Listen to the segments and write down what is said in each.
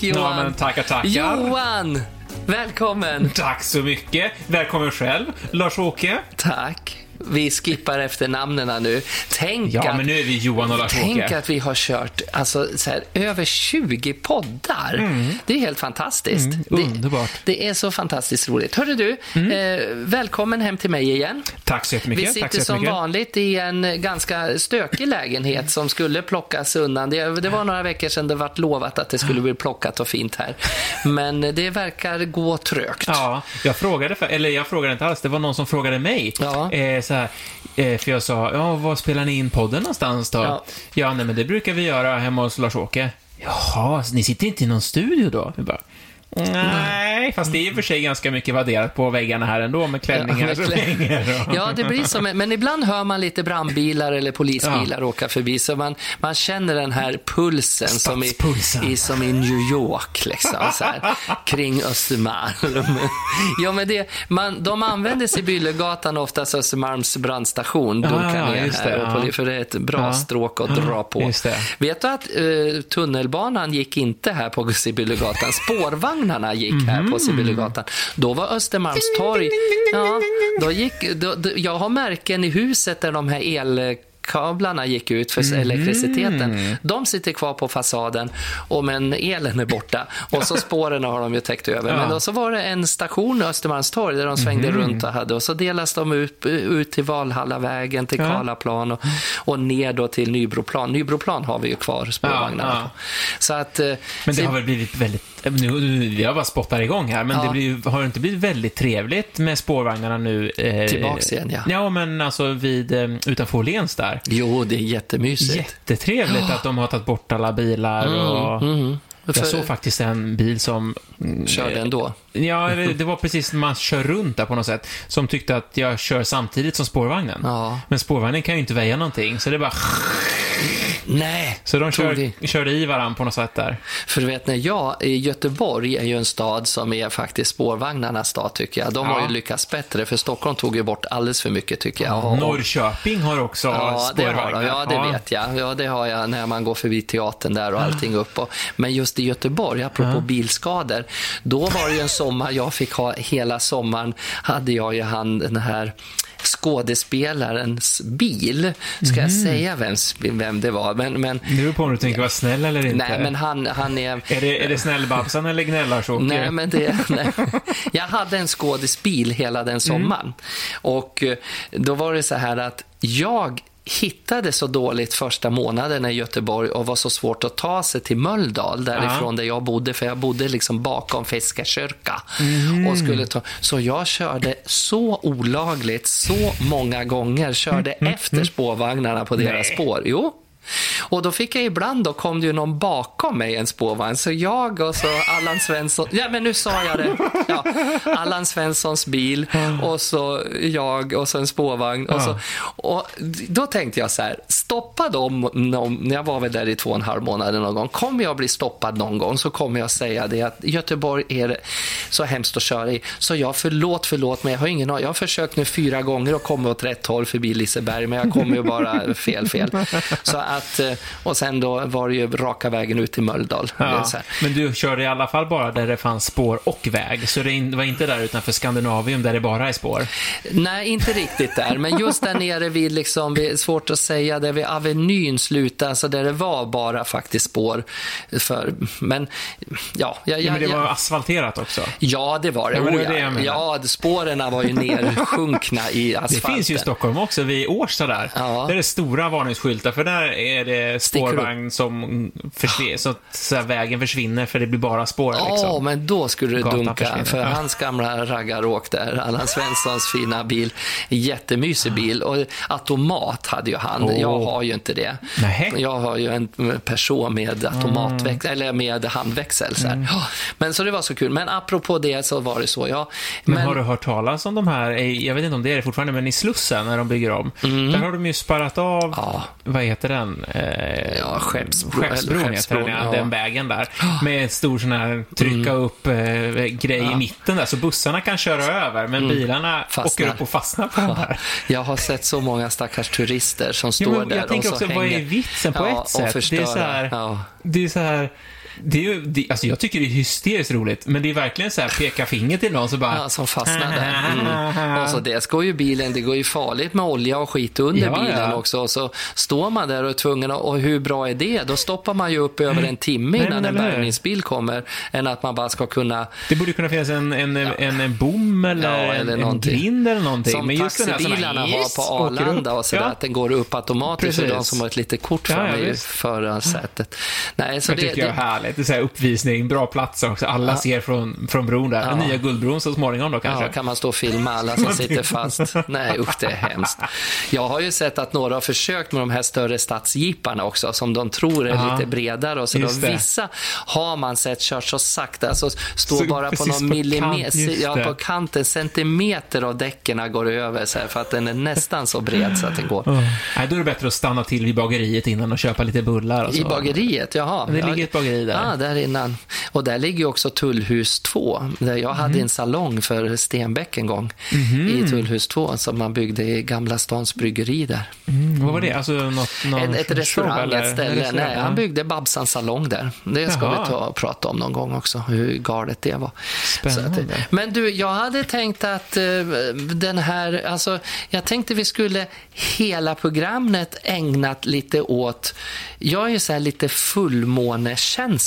fick Johan... Ja, men tackar, tackar. Johan! Välkommen! Tack så mycket. Välkommen själv, Lars-Åke. Tack. Vi skippar efter namnen nu. Tänk Ja, att, nu vi tänk att vi har kört alltså, så här, över 20 poddar. Det är helt fantastiskt. det, Mm. underbart. Mm. det är så fantastiskt roligt. Hörru du, eh, välkommen hem till mig igen. Tack så Vi jättemycket. Tack sitter så som vanligt i en ganska stökig lägenhet som skulle plockas undan. Det, det var några veckor sedan det var lovat att det skulle bli plockat och fint här. Men det verkar gå trögt. Ja, jag frågade, för, eller jag frågade inte alls, det var någon som frågade mig. Ja. Eh, så här, eh, för jag sa, ja, var spelar ni in podden någonstans då? Ja. Ja, nej men det brukar vi göra hemma hos Lars-Åke. Jaha, ni sitter inte i någon studio då? Jag bara, Nej, fast det är i och för sig ganska mycket vadderat på väggarna här ändå med klänningar Ja, hänger. och- Ja, det blir som, men ibland hör man lite brandbilar eller polisbilar åka förbi, så man, man känner den här pulsen som i, i, som i New York, liksom, så här, kring Östermalm. Ja, men det, man, de använder Sibyllegatan oftast Östermalms brandstation, dunkar ja, ner just här, det, ja. det, för det är ett bra Ja. stråk att dra på. just det. Vet du att eh, tunnelbanan gick inte här på Sibyllegatan? Spårvagnarna gick här Mhm. på Sibyllegatan. Då var Östermalmstorg... Ja, då gick, då, då, jag har märken i huset där de här elkablarna gick ut för Mhm. elektriciteten. De sitter kvar på fasaden, och men elen är borta. Och så spåren har de ju täckt över. Men Ja. då så var det en station, Östermalmstorg, där de svängde Mhm. runt och hade. Och så delas de ut, ut till Valhallavägen, till Ja. Karlaplan och, och ner då till Nybroplan. Nybroplan har vi ju kvar spårvagnarna Ja, ja. Så att... eh, Men det så- har väl blivit väldigt, nu, jag bara spottar igång här, men Ja. det blir, har det inte blivit väldigt trevligt med spårvagnarna nu? Eh, Tillbaks igen, ja. Ja, men alltså vid, eh, utanför Åhléns där. Jo, det är jättemysigt. Jättetrevligt att de har tagit bort alla bilar och... Mm. Jag För- såg faktiskt en bil som... mm, Körde ändå. Ja, det var precis när man kör runt där på något sätt. Som tyckte att jag kör samtidigt som spårvagnen. Ja. Men spårvagnen kan ju inte väja någonting, så det är bara... Nej, Så de kör, körde i varandra på något sätt där. För du vet, när jag, i Göteborg är ju en stad som är faktiskt spårvagnarnas stad tycker jag. De har Ja. ju lyckats bättre, för Stockholm tog ju bort alldeles för mycket tycker jag. Och- Norrköping har också Ja, det har spårvagnar. de. Ja, det vet jag. Ja, det har jag när man går förbi teatern där Ah. och allting upp. Och, men just i Göteborg, apropå bilskador, då var det ju en sommar jag fick ha hela sommaren, hade jag ju han den här skådespelarens bil. Ska jag Mm. säga vems, vem det var? Men, men, Det beror på om du tänker vara snäll eller inte. nej, men han, han är... Är det, är det snällbabsan eller gnällarsåker? Nej, men det, nej. Jag hade en skådisbil hela den sommaren. Och eh, då var det så här att jag hittade så dåligt första månaden i Göteborg och var så svårt att ta sig till Mölndal därifrån där jag bodde för jag bodde liksom bakom Fiskekyrka och skulle ta, så jag körde så olagligt så många gånger körde efter spårvagnarna på deras Nej. spår. Jo, och då fick jag ibland, då kom det ju någon bakom mig en spårvagn. Så jag och så Allan Svensson, ja men nu sa jag det. Ja, Allan Svenssons bil och så jag och så en spårvagn. Och, så, och då tänkte jag så här, stoppa dem, när jag var väl där i två och en halv månad någon gång. Kommer jag bli stoppad någon gång så kommer jag säga det att Göteborg är det så hemskt att köra i. Så jag, förlåt, förlåt, men jag har ingen. Jag har försökt nu fyra gånger att komma åt rätt håll förbi Liseberg, men jag kommer ju bara fel, fel. Så att, eh, och sen då var det ju raka vägen ut till Mölndal. Det Ja, men du körde i alla fall bara där det fanns spår och väg. Så det var inte där utanför Skandinavium där det bara är spår. Nej, inte riktigt där, men just där nere vid, liksom, vid svårt att säga, där vid Avenyn slutade, alltså där det var bara faktiskt spår. För, men ja, jag, Ja, men det jag- var asfalterat också. Ja, det var det. Ja, det Oh, var det jag ja. spåren var ju nersjunkna i Det asfalten. finns ju i Stockholm också, vid Årsta där. Ja. Där är det stora varningsskyltar, för där är det spårvagn som försvinner, så att så här, vägen försvinner för det blir bara spår Ja, liksom. men då skulle Gatan dunka. försvinner. För hans gamla raggaråk där, Allan Svenssons fina bil. Jättemysig bil. Och automat hade ju han. Åh. Jag har ju inte det. Nähä. Jag har ju en person med automatväxel, eller med handväxel. Så. Ja, Men så det var så kul. Men apropå det så var det så, ja. Men, har du hört talas om de här, i- jag vet inte om det är det fortfarande, men i Slussen när de bygger om, där har de ju spärrat av, Mm. Ja. vad heter den? Eh, Ja, Skeppsbro- Skeppsbron heter den, ja, ja. den vägen där. Med en stor sån här trycka upp eh, grej i mitten där, så bussarna kan köra över, men bilarna Mm. Fastnar. åker upp och fastnar på den där. Jag har sett så många stackars turister som Ja, står men där jag tänker och så också, vad är hänger- vitsen på ja, ett sätt? Och förstöra. det är så här, Ja. det är så här Det är ju, det, alltså jag tycker det är hysteriskt roligt, men det är verkligen så här peka finger till någon så bara... Ja, som fastnar där. Mm. Och så det går ju bilen, det går ju farligt med olja och skit under Ja, bilen ja. också. Och så står man där och är tvungen att, och hur bra är det? Då stoppar man ju upp över en timme Nej, innan men en bärgningsbil kommer, än att man bara ska kunna Det borde kunna finnas en, en, en, en bom eller, Ja, eller en, en grind eller någonting. Som men just här taxibilarna bara, har på. Arlanda och sådär, Ja. att den går upp automatiskt för Precis. de som har ett litet kort Ja, framme ja, i förarsätet. Nej, så Det det, tycker jag är härligt. Är så här uppvisning, bra plats också. Alla ser från, från bron där. Den nya Guldbron så småningom då kanske. Ja, kan man stå och filma alla som sitter fast? Nej, usch, det är hemskt. Jag har ju sett att några har försökt med de här större stadsjeeparna också, som de tror är Ja, lite bredare. Och så då, just vissa har man sett kört så sakta, alltså står Så bara på någon millimeter, ja, på kanten, centimeter av däcken går över så här, för att den är nästan så bred så att den går. Nej, då är det bättre att stanna till vid bageriet innan och köpa lite bullar. I bageriet, jaha. Det Ja, ligger ett bageri där. Ja, där innan. Och där ligger också Tullhus 2. Där jag hade Mhm. en salong för Stenbeck en gång i Tullhus 2 som man byggde i Gamla stans bryggeri där. Mm, vad var det? Alltså något, någon En, ett restaurang, ett ställe. Nej, han byggde Babsans salong där. Det ska Jaha. vi ta prata om någon gång också, hur galet det var. Spännande. Att, men du, jag hade tänkt att eh, den här, alltså, jag tänkte vi skulle hela programmet ägnat lite åt, jag är ju så här lite fullmånekänslig.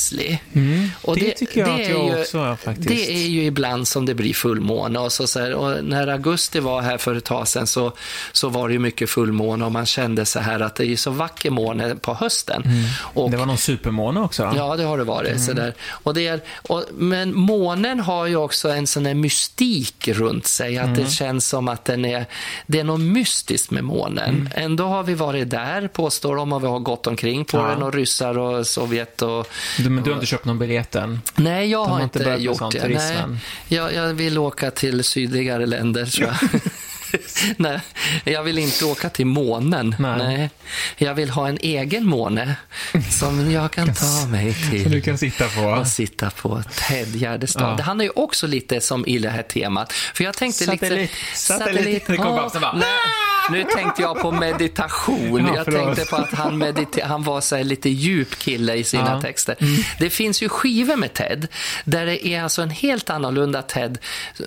Och Mm. det tycker jag att är jag ju, också är faktiskt. Det är ju ibland som det blir fullmåne. Och, så, så här, och när augusti var här för ett tag sedan så, så var det ju mycket fullmåne och man kände så här att det är så vacker måne på hösten. Och, Det var någon supermåne också. då? Ja, det har det varit. Så där. Och det är, och, men månen har ju också en sån här mystik runt sig. Att det känns som att den är, det är något mystiskt med månen. Ändå har vi varit där, påstår de, och vi har gått omkring på Ja. den och ryssar och Sovjet och... Du, men du har inte köpt någon biljett än? Nej, jag har har inte, gjort det. Nej, jag, jag vill åka till sydligare länder, tror jag. Nej, jag vill inte åka till månen. Nej. Jag vill ha en egen måne som jag kan ta mig till. Som du kan sitta på? och sitta på Ted Gärdestad. Ja. Det handlar ju också lite som i det här temat. För jag tänkte Satellit. lite... Satellit. Det kom bara bara, nej, nu tänkte jag på meditation. Ja, jag tänkte på att han, mediter- han var så lite djup kille i sina Ja. Mm. texter. Det finns ju skivor med Ted där det är alltså en helt annorlunda Ted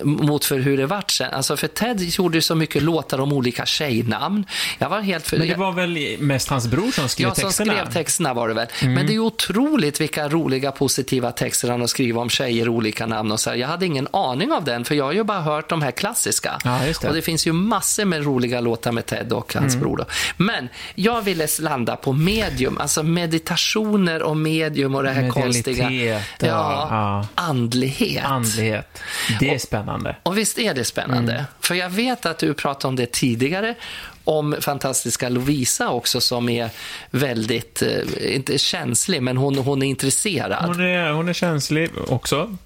mot för hur det vart sen. Alltså för Ted gjorde ju så mycket låtar om olika tjejnamn. Jag var helt för... Men det var väl mest hans bror som skrev Ja, som texterna? skrev texterna var det väl. Mm. Men det är otroligt vilka roliga positiva texter han har skrivit om tjejer, olika namn och så här. Jag hade ingen aning av den, för jag har ju bara hört de här klassiska. Ja, det. Och det finns ju massor med roliga låtar med Ted och hans Mm. bror. Då. Men jag ville landa på medium, alltså meditationer och medium och det här konstiga. Ja, ja. andlighet. Andlighet. Det är spännande. Och visst är det spännande? Mm. För jag vet att du pratade om det tidigare, om fantastiska Lovisa också som är väldigt, eh, inte känslig, men hon, hon är intresserad. Hon är, hon är känslig också.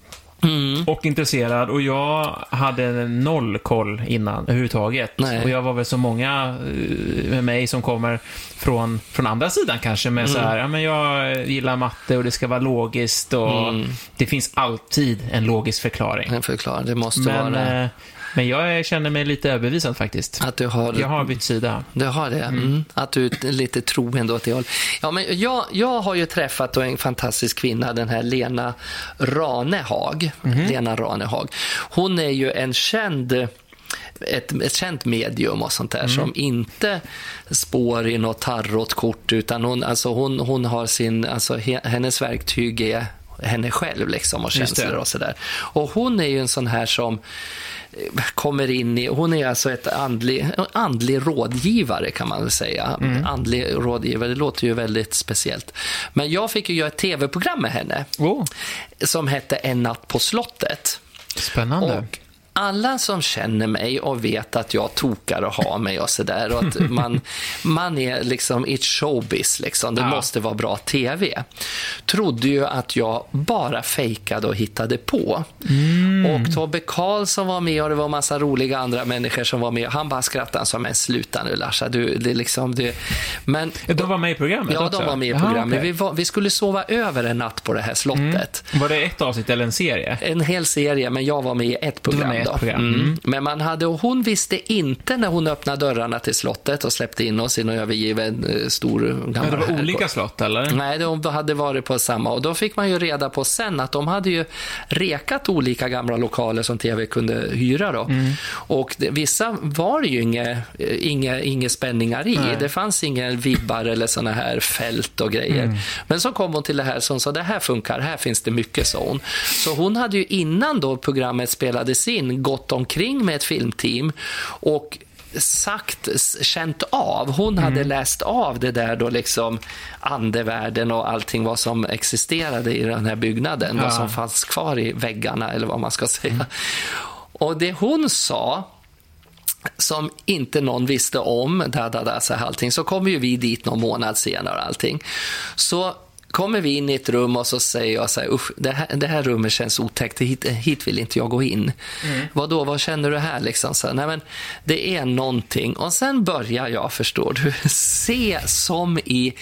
Mm. Och intresserad. Och jag hade noll koll innan överhuvudtaget. Nej. Och jag var väl så många eh, med mig som kommer från, från andra sidan kanske med så Mm. här, ja men jag gillar matte och det ska vara logiskt och Mm. det finns alltid en logisk förklaring. Jag förklarar, det måste Men, vara eh, men jag känner mig lite överbevisad faktiskt. att du har, Jag har bytt sida. du har det. Mm. Att du är lite troende åt det hållet. Ja, men jag, jag har ju träffat en fantastisk kvinna, den här Lena Ranehag. Mhm. Lena Ranehag. Hon är ju en känd ett, ett känt medium och sånt där Mm. som inte spår i något tarotkort utan hon, alltså hon, hon har sin, alltså he, hennes verktyg är henne själv liksom och känslor och sådär. Och hon är ju en sån här som eh, kommer in i, hon är alltså ett andlig, andlig rådgivare kan man väl säga. Mm. Andlig rådgivare, det låter ju väldigt speciellt. Men jag fick ju göra ett tv-program med henne Oh, som hette En natt på slottet. spännande. Och alla som känner mig och vet att jag tokar och har mig och sådär och att man, man är liksom i ett showbiz, liksom. det Ja. måste vara bra TV, trodde ju att jag bara fejkade och hittade på. Och Tobbe Karlsson var med och det var massa roliga andra människor som var med. Han bara skrattade, han sa, men sluta nu Larsa, du, det liksom, det... Men, De var med i programmet ja, också? de var med i programmet. okej. Vi, var, vi skulle sova över en natt på det här slottet. Var det ett avsnitt eller en serie? En hel serie, men jag var med i ett program. Ett då. program. Mm. Mm. Men man hade, och hon visste inte när hon öppnade dörrarna till slottet och släppte in oss i någon övergiven eh, stor gammal Men det var olika slott, eller? Nej, de hade varit på samma. Och då fick man ju reda på sen att de hade ju rekat olika gamla lokaler som tv kunde hyra. Då. Mm. Och det, vissa var ju inga, inga, inga spänningar i. Nej. Det fanns inga vibbar eller såna här fält och grejer. Mm. Men så kom hon till det här som sa, det här funkar, här finns det mycket, sa hon. Så hon hade ju innan då programmet spelades in gått omkring med ett filmteam och sagt, känt av. Hon hade läst av det där då liksom andevärlden och allting vad som existerade i den här byggnaden, Ja. vad som fanns kvar i väggarna eller vad man ska säga. Och det hon sa som inte någon visste om, da, da, da, så här allting, så kommer ju vi dit någon månad senare och allting. Så kommer vi in i ett rum och så säger jag så här, usch, det här, det här rummet känns otäckt, hit, hit vill inte jag gå in. Vad då, vad känner du här liksom? Så, här, nej men det är någonting. Och sen börjar jag, förstår du, se som i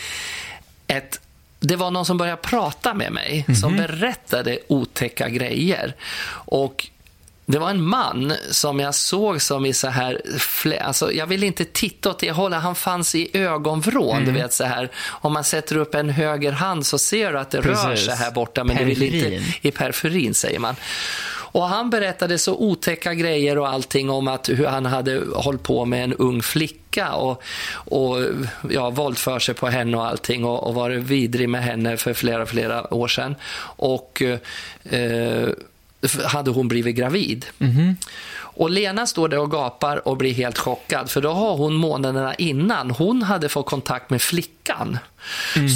ett det var någon som började prata med mig, som berättade otäcka grejer. Och det var en man som jag såg som i så här... Alltså, jag vill inte titta åt det hållet. Han fanns i ögonvrån. Du vet så här, om man sätter upp en höger hand så ser du att det rör Precis. sig här borta. Men det vill inte, Periferin. I periferin, säger man. Och Han berättade så otäcka grejer och allting om att hur han hade hållit på med en ung flicka och, och ja, våldför sig på henne och allting och, och varit vidrig med henne för flera, flera år sedan. Och eh, hade hon blivit gravid. Och Lena står där och gapar och blir helt chockad för då har hon månaderna innan, hon hade fått kontakt med flickan.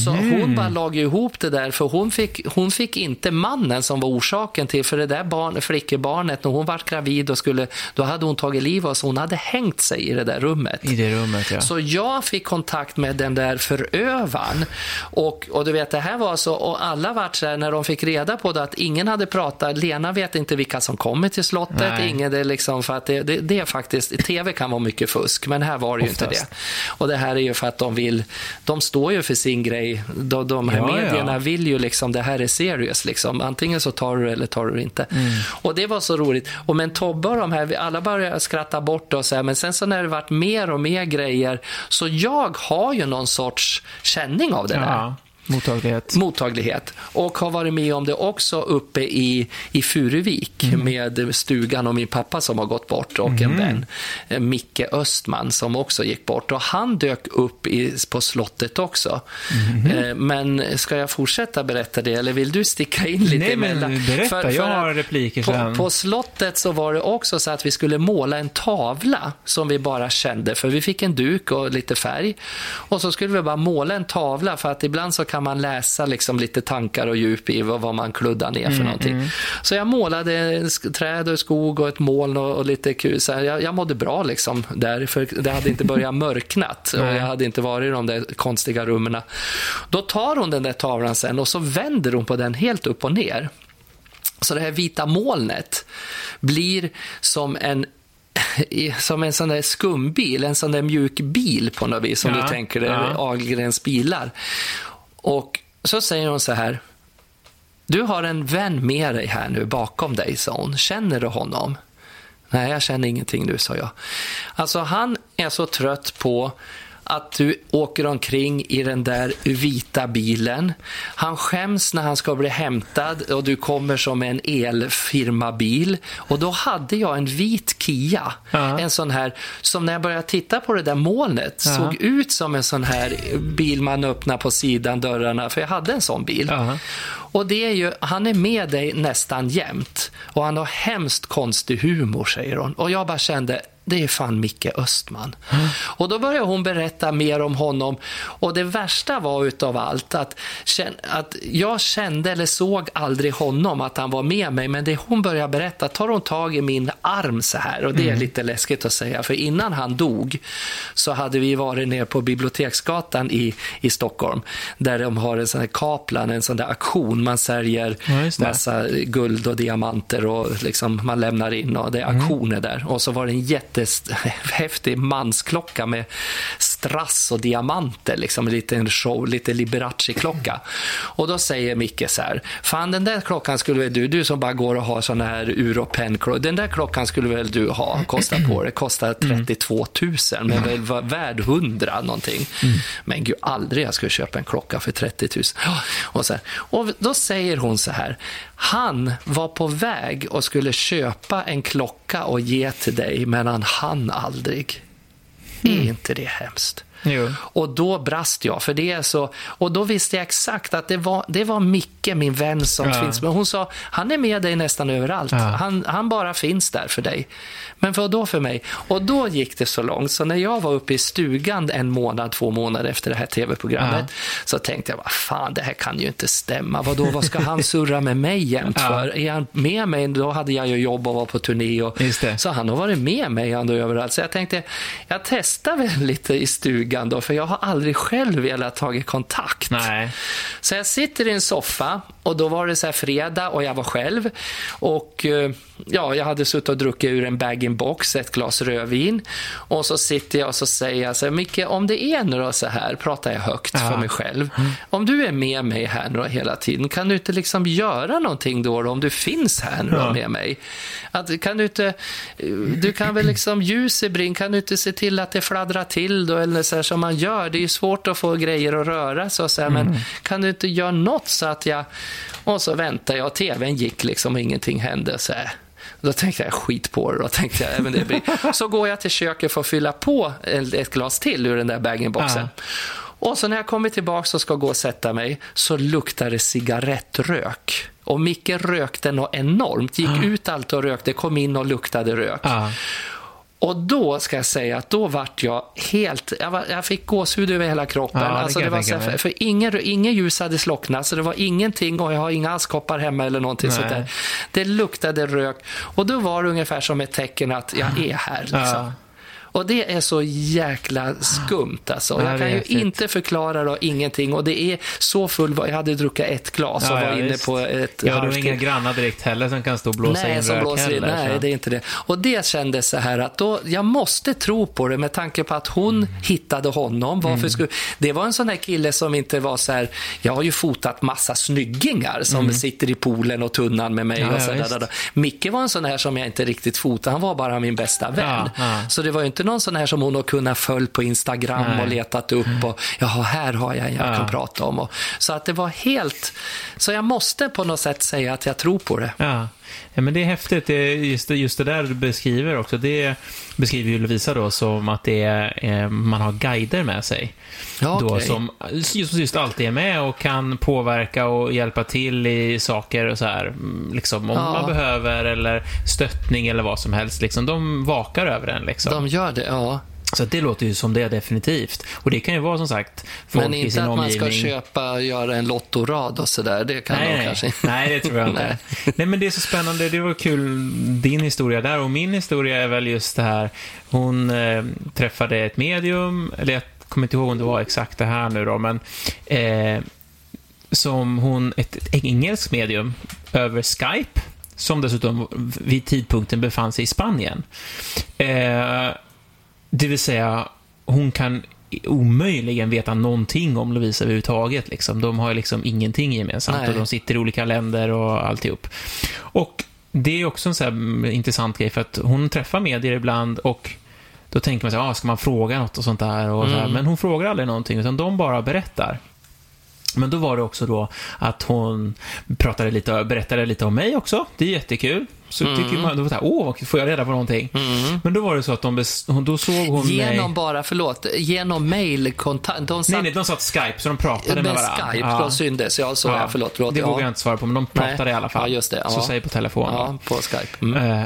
Så hon bara lag ju ihop det där för hon fick, hon fick inte mannen som var orsaken till, för det där barn, flickebarnet, när hon var gravid och skulle, då hade hon tagit liv av sig, hon hade hängt sig i det där rummet. I det rummet, ja. Så jag fick kontakt med den där förövaren. Och, och du vet, det här var så, och alla vart så här, när de fick reda på det, att ingen hade pratat, Lena vet inte vilka som kommer till slottet, Nej. ingen det liksom, för att det, det, det är faktiskt, tv kan vara mycket fusk, men här var det ju inte Oftast. det. Och det här är ju för att de vill, de står ju för sin grej, de, de här Ja, medierna ja. vill ju liksom, det här är serious liksom, antingen så tar du det eller tar du det inte. Mm. Och det var så roligt. Och men Tobbe och de här, alla började skratta bort det och så här, men sen så när det varit mer och mer grejer, så jag har ju någon sorts känning av det där ja. Mottaglighet. mottaglighet. Och har varit med om det också uppe i, i Furuvik med stugan och min pappa som har gått bort och en vän, eh, Micke Östman, som också gick bort. Och han dök upp i, på slottet också. Eh, Men ska jag fortsätta berätta det eller vill du sticka in lite Nej, men emellan? berätta. Jag att har repliker på, sen. på slottet så var det också så att vi skulle måla en tavla som vi bara kände, för vi fick en duk och lite färg. Och så skulle vi bara måla en tavla, för att ibland så kan man läsa liksom lite tankar och djup i vad, vad man kluddar ner för någonting. Så jag målade träd och skog och ett moln och, och lite kul. Så jag, jag mådde bra liksom där, för det hade inte börjat mörknat och jag hade inte varit i de där konstiga rummen. Då tar hon den där tavlan sen och så vänder hon på den helt upp och ner. Så det här vita molnet blir som en som en sån där skumbil, en sån där mjuk bil på något vis, som Ja, du tänker dig, ja. Ahlgrens bilar. Och så säger hon så här, du har en vän med dig här nu bakom dig, sa hon. Känner du honom? Nej, jag känner ingenting nu, sa jag. Alltså, han är så trött på att du åker omkring i den där vita bilen. Han skäms när han ska bli hämtad och du kommer som en elfirmabil. Och då hade jag en vit Kia, Ja. en sån här, som när jag började titta på det där molnet Ja. såg ut som en sån här bil man öppnar på sidan dörrarna, för jag hade en sån bil. Ja. Och det är ju, han är med dig nästan jämt. Och han har hemskt konstig humor, säger hon. Och jag bara kände, det är fan Micke Östman. Och då började hon berätta mer om honom. Och det värsta var utav allt att, att jag kände eller såg aldrig honom, att han var med mig. Men det hon började berätta, tar hon tag i min arm så här. Och det är lite läskigt att säga, för innan han dog så hade vi varit ner på Biblioteksgatan i, i Stockholm. Där de har en sån här Kaplan, en sån där auktion. Man säljer Ja, massa guld och diamanter och liksom man lämnar in och det är Mm. auktioner där. Och så var det en jättehäftig mansklocka med strass och diamanter, liksom en liten show, lite Liberace-klocka. Och då säger Micke så här, fan den där klockan skulle väl du, du som bara går och har såna här ur och pennklockor, den där klockan skulle väl du ha, kosta på det, kostar 32 000, men väl var värd 100 någonting. Men gud, aldrig jag skulle köpa en klocka för 30 000. Och, så här. och då säger hon så här, han var på väg och skulle köpa en klocka och ge till dig, men han hann aldrig. Mm. Är inte det hemskt? Jo. Och då brast jag, för det är så... Och då visste jag exakt att det var, det var Micke, min vän, som Ja. finns med. Hon sa, han är med dig nästan överallt. Ja. Han, han bara finns där för dig. Men vad då för mig? Och då gick det så långt, så när jag var uppe i stugan en månad, två månader efter det här tv-programmet, så tänkte jag, vad fan, det här kan ju inte stämma. Vadå, vad ska han surra med mig jämt Ja. för? Är han med mig? Då hade jag ju jobb och var på turné. Och. Så han har varit med mig ändå överallt. Så jag tänkte, jag testar väl lite i stugan då, för jag har aldrig själv velat ta kontakt. Nej. Så jag sitter i en soffa och då var det så här fredag och jag var själv. Och eh, ja, jag hade suttit och druckit ur en bag-in-box, ett glas rödvin. Och så sitter jag och så säger jag så här, Micke, om det är nu så här, pratar jag högt Ja. för mig själv. Om du är med mig här nu hela tiden, kan du inte liksom göra någonting då, då om du finns här nu Ja. med mig? Att, kan du inte, du kan väl liksom ljus i brinn, kan du inte se till att det fladdrar till då, eller så här som man gör? Det är svårt att få grejer att röra sig och så här, men kan du inte göra något så att jag... Och så väntar jag och tvn gick liksom och ingenting hände. Så här. Då tänkte jag skit på det. Då tänkte jag, även det blir. Så går jag till köket för att fylla på ett glas till ur den där bag-in-boxen. Och så när jag kommer tillbaka och ska gå och sätta mig så luktar det cigarettrök. Och Micke rökte något enormt. Gick ut allt och rökte, kom in och luktade rök. Ja. Och då ska jag säga att då vart jag helt... Jag, var, jag fick gåshud över hela kroppen. Ja, det alltså, det var så, mig. för ingen, ingen ljus hade slocknat, så det var ingenting och jag har inga askkoppar hemma eller någonting Nej. sånt där. Det luktade rök och då var det ungefär som ett tecken att jag är här. Liksom. Ja. Och det är så jäkla skumt alltså. Ja, Jag kan ju inte förklara då ingenting och det är så full... Jag hade druckit ett glas och Ja, var ja, inne visst. på ett Ja, du har inga grannar direkt heller som kan stå och blåsa nej, in som blåser in. heller. Nej, så. det är inte det. Och det kändes så här att då, jag måste tro på det med tanke på att hon hittade honom. Varför Mm. skulle, det var en sån här kille som inte var så här, jag har ju fotat massa snyggingar som sitter i poolen och tunnan med mig. Mm. Ja, och ja, så där, visst. där, där. Micke var en sån här som jag inte riktigt fotade, han var bara min bästa vän. Ja, ja. Så det var ju inte någon sån här som hon har kunnat följa på Instagram Nej. och letat upp och jaha, här har jag en jag Ja. kan prata om. Och, så att det var helt, så jag måste på något sätt säga att jag tror på det. Ja. Ja, men det är häftigt. Det är just, det, just det där du beskriver också. Det beskriver ju Lovisa då som att det är, eh, man har guider med sig. Ja, då, okej. som just, just alltid är med och kan påverka och hjälpa till i saker och så här. mm, Liksom, om Ja. man behöver eller stöttning eller vad som helst. Liksom, de vakar över en. Liksom. De gör det, ja. Så det låter ju som det definitivt. Och det kan ju vara som sagt folk Men i inte sin att man omgivning. ska köpa göra en lottorad och sådär. Det kan Nej, de nej. kanske inte. nej, det tror jag inte. nej. men det är så spännande. Det var kul, din historia där. Och min historia är väl just det här. Hon eh, träffade ett medium, eller jag kommer inte ihåg om det var exakt det här nu då, men eh, som hon, ett, ett engelskt medium över Skype, som dessutom vid tidpunkten befann sig i Spanien. Eh, det vill säga, hon kan omöjligen veta någonting om Lovisa överhuvudtaget. Liksom. De har liksom ingenting gemensamt Nej. och de sitter i olika länder och alltihop. Och det är också en så mm, intressant grej för att hon träffar medier ibland och då tänker man så här, ah, ska man fråga något och sånt där? Och så här. Mm. Men hon frågar aldrig någonting, utan de bara berättar. Men då var det också då att hon pratade lite, berättade lite om mig också. Det är jättekul. Så Mm. tycker man, då var det här, åh, får jag reda på någonting? Men då var det så att de, då såg hon Genom mig... bara, förlåt, genom mailkontakt. De satt Nej, nej, de satt Skype, så de pratade med med varandra. Skype, Ja. de syndes. Ja, så ja. förlåt. förlåt Det ja. vågar jag inte svara på, men de pratade Nej. i alla fall. Ja, just det, ja. Så säg på telefon. Ja, på Skype. Mm. Eh,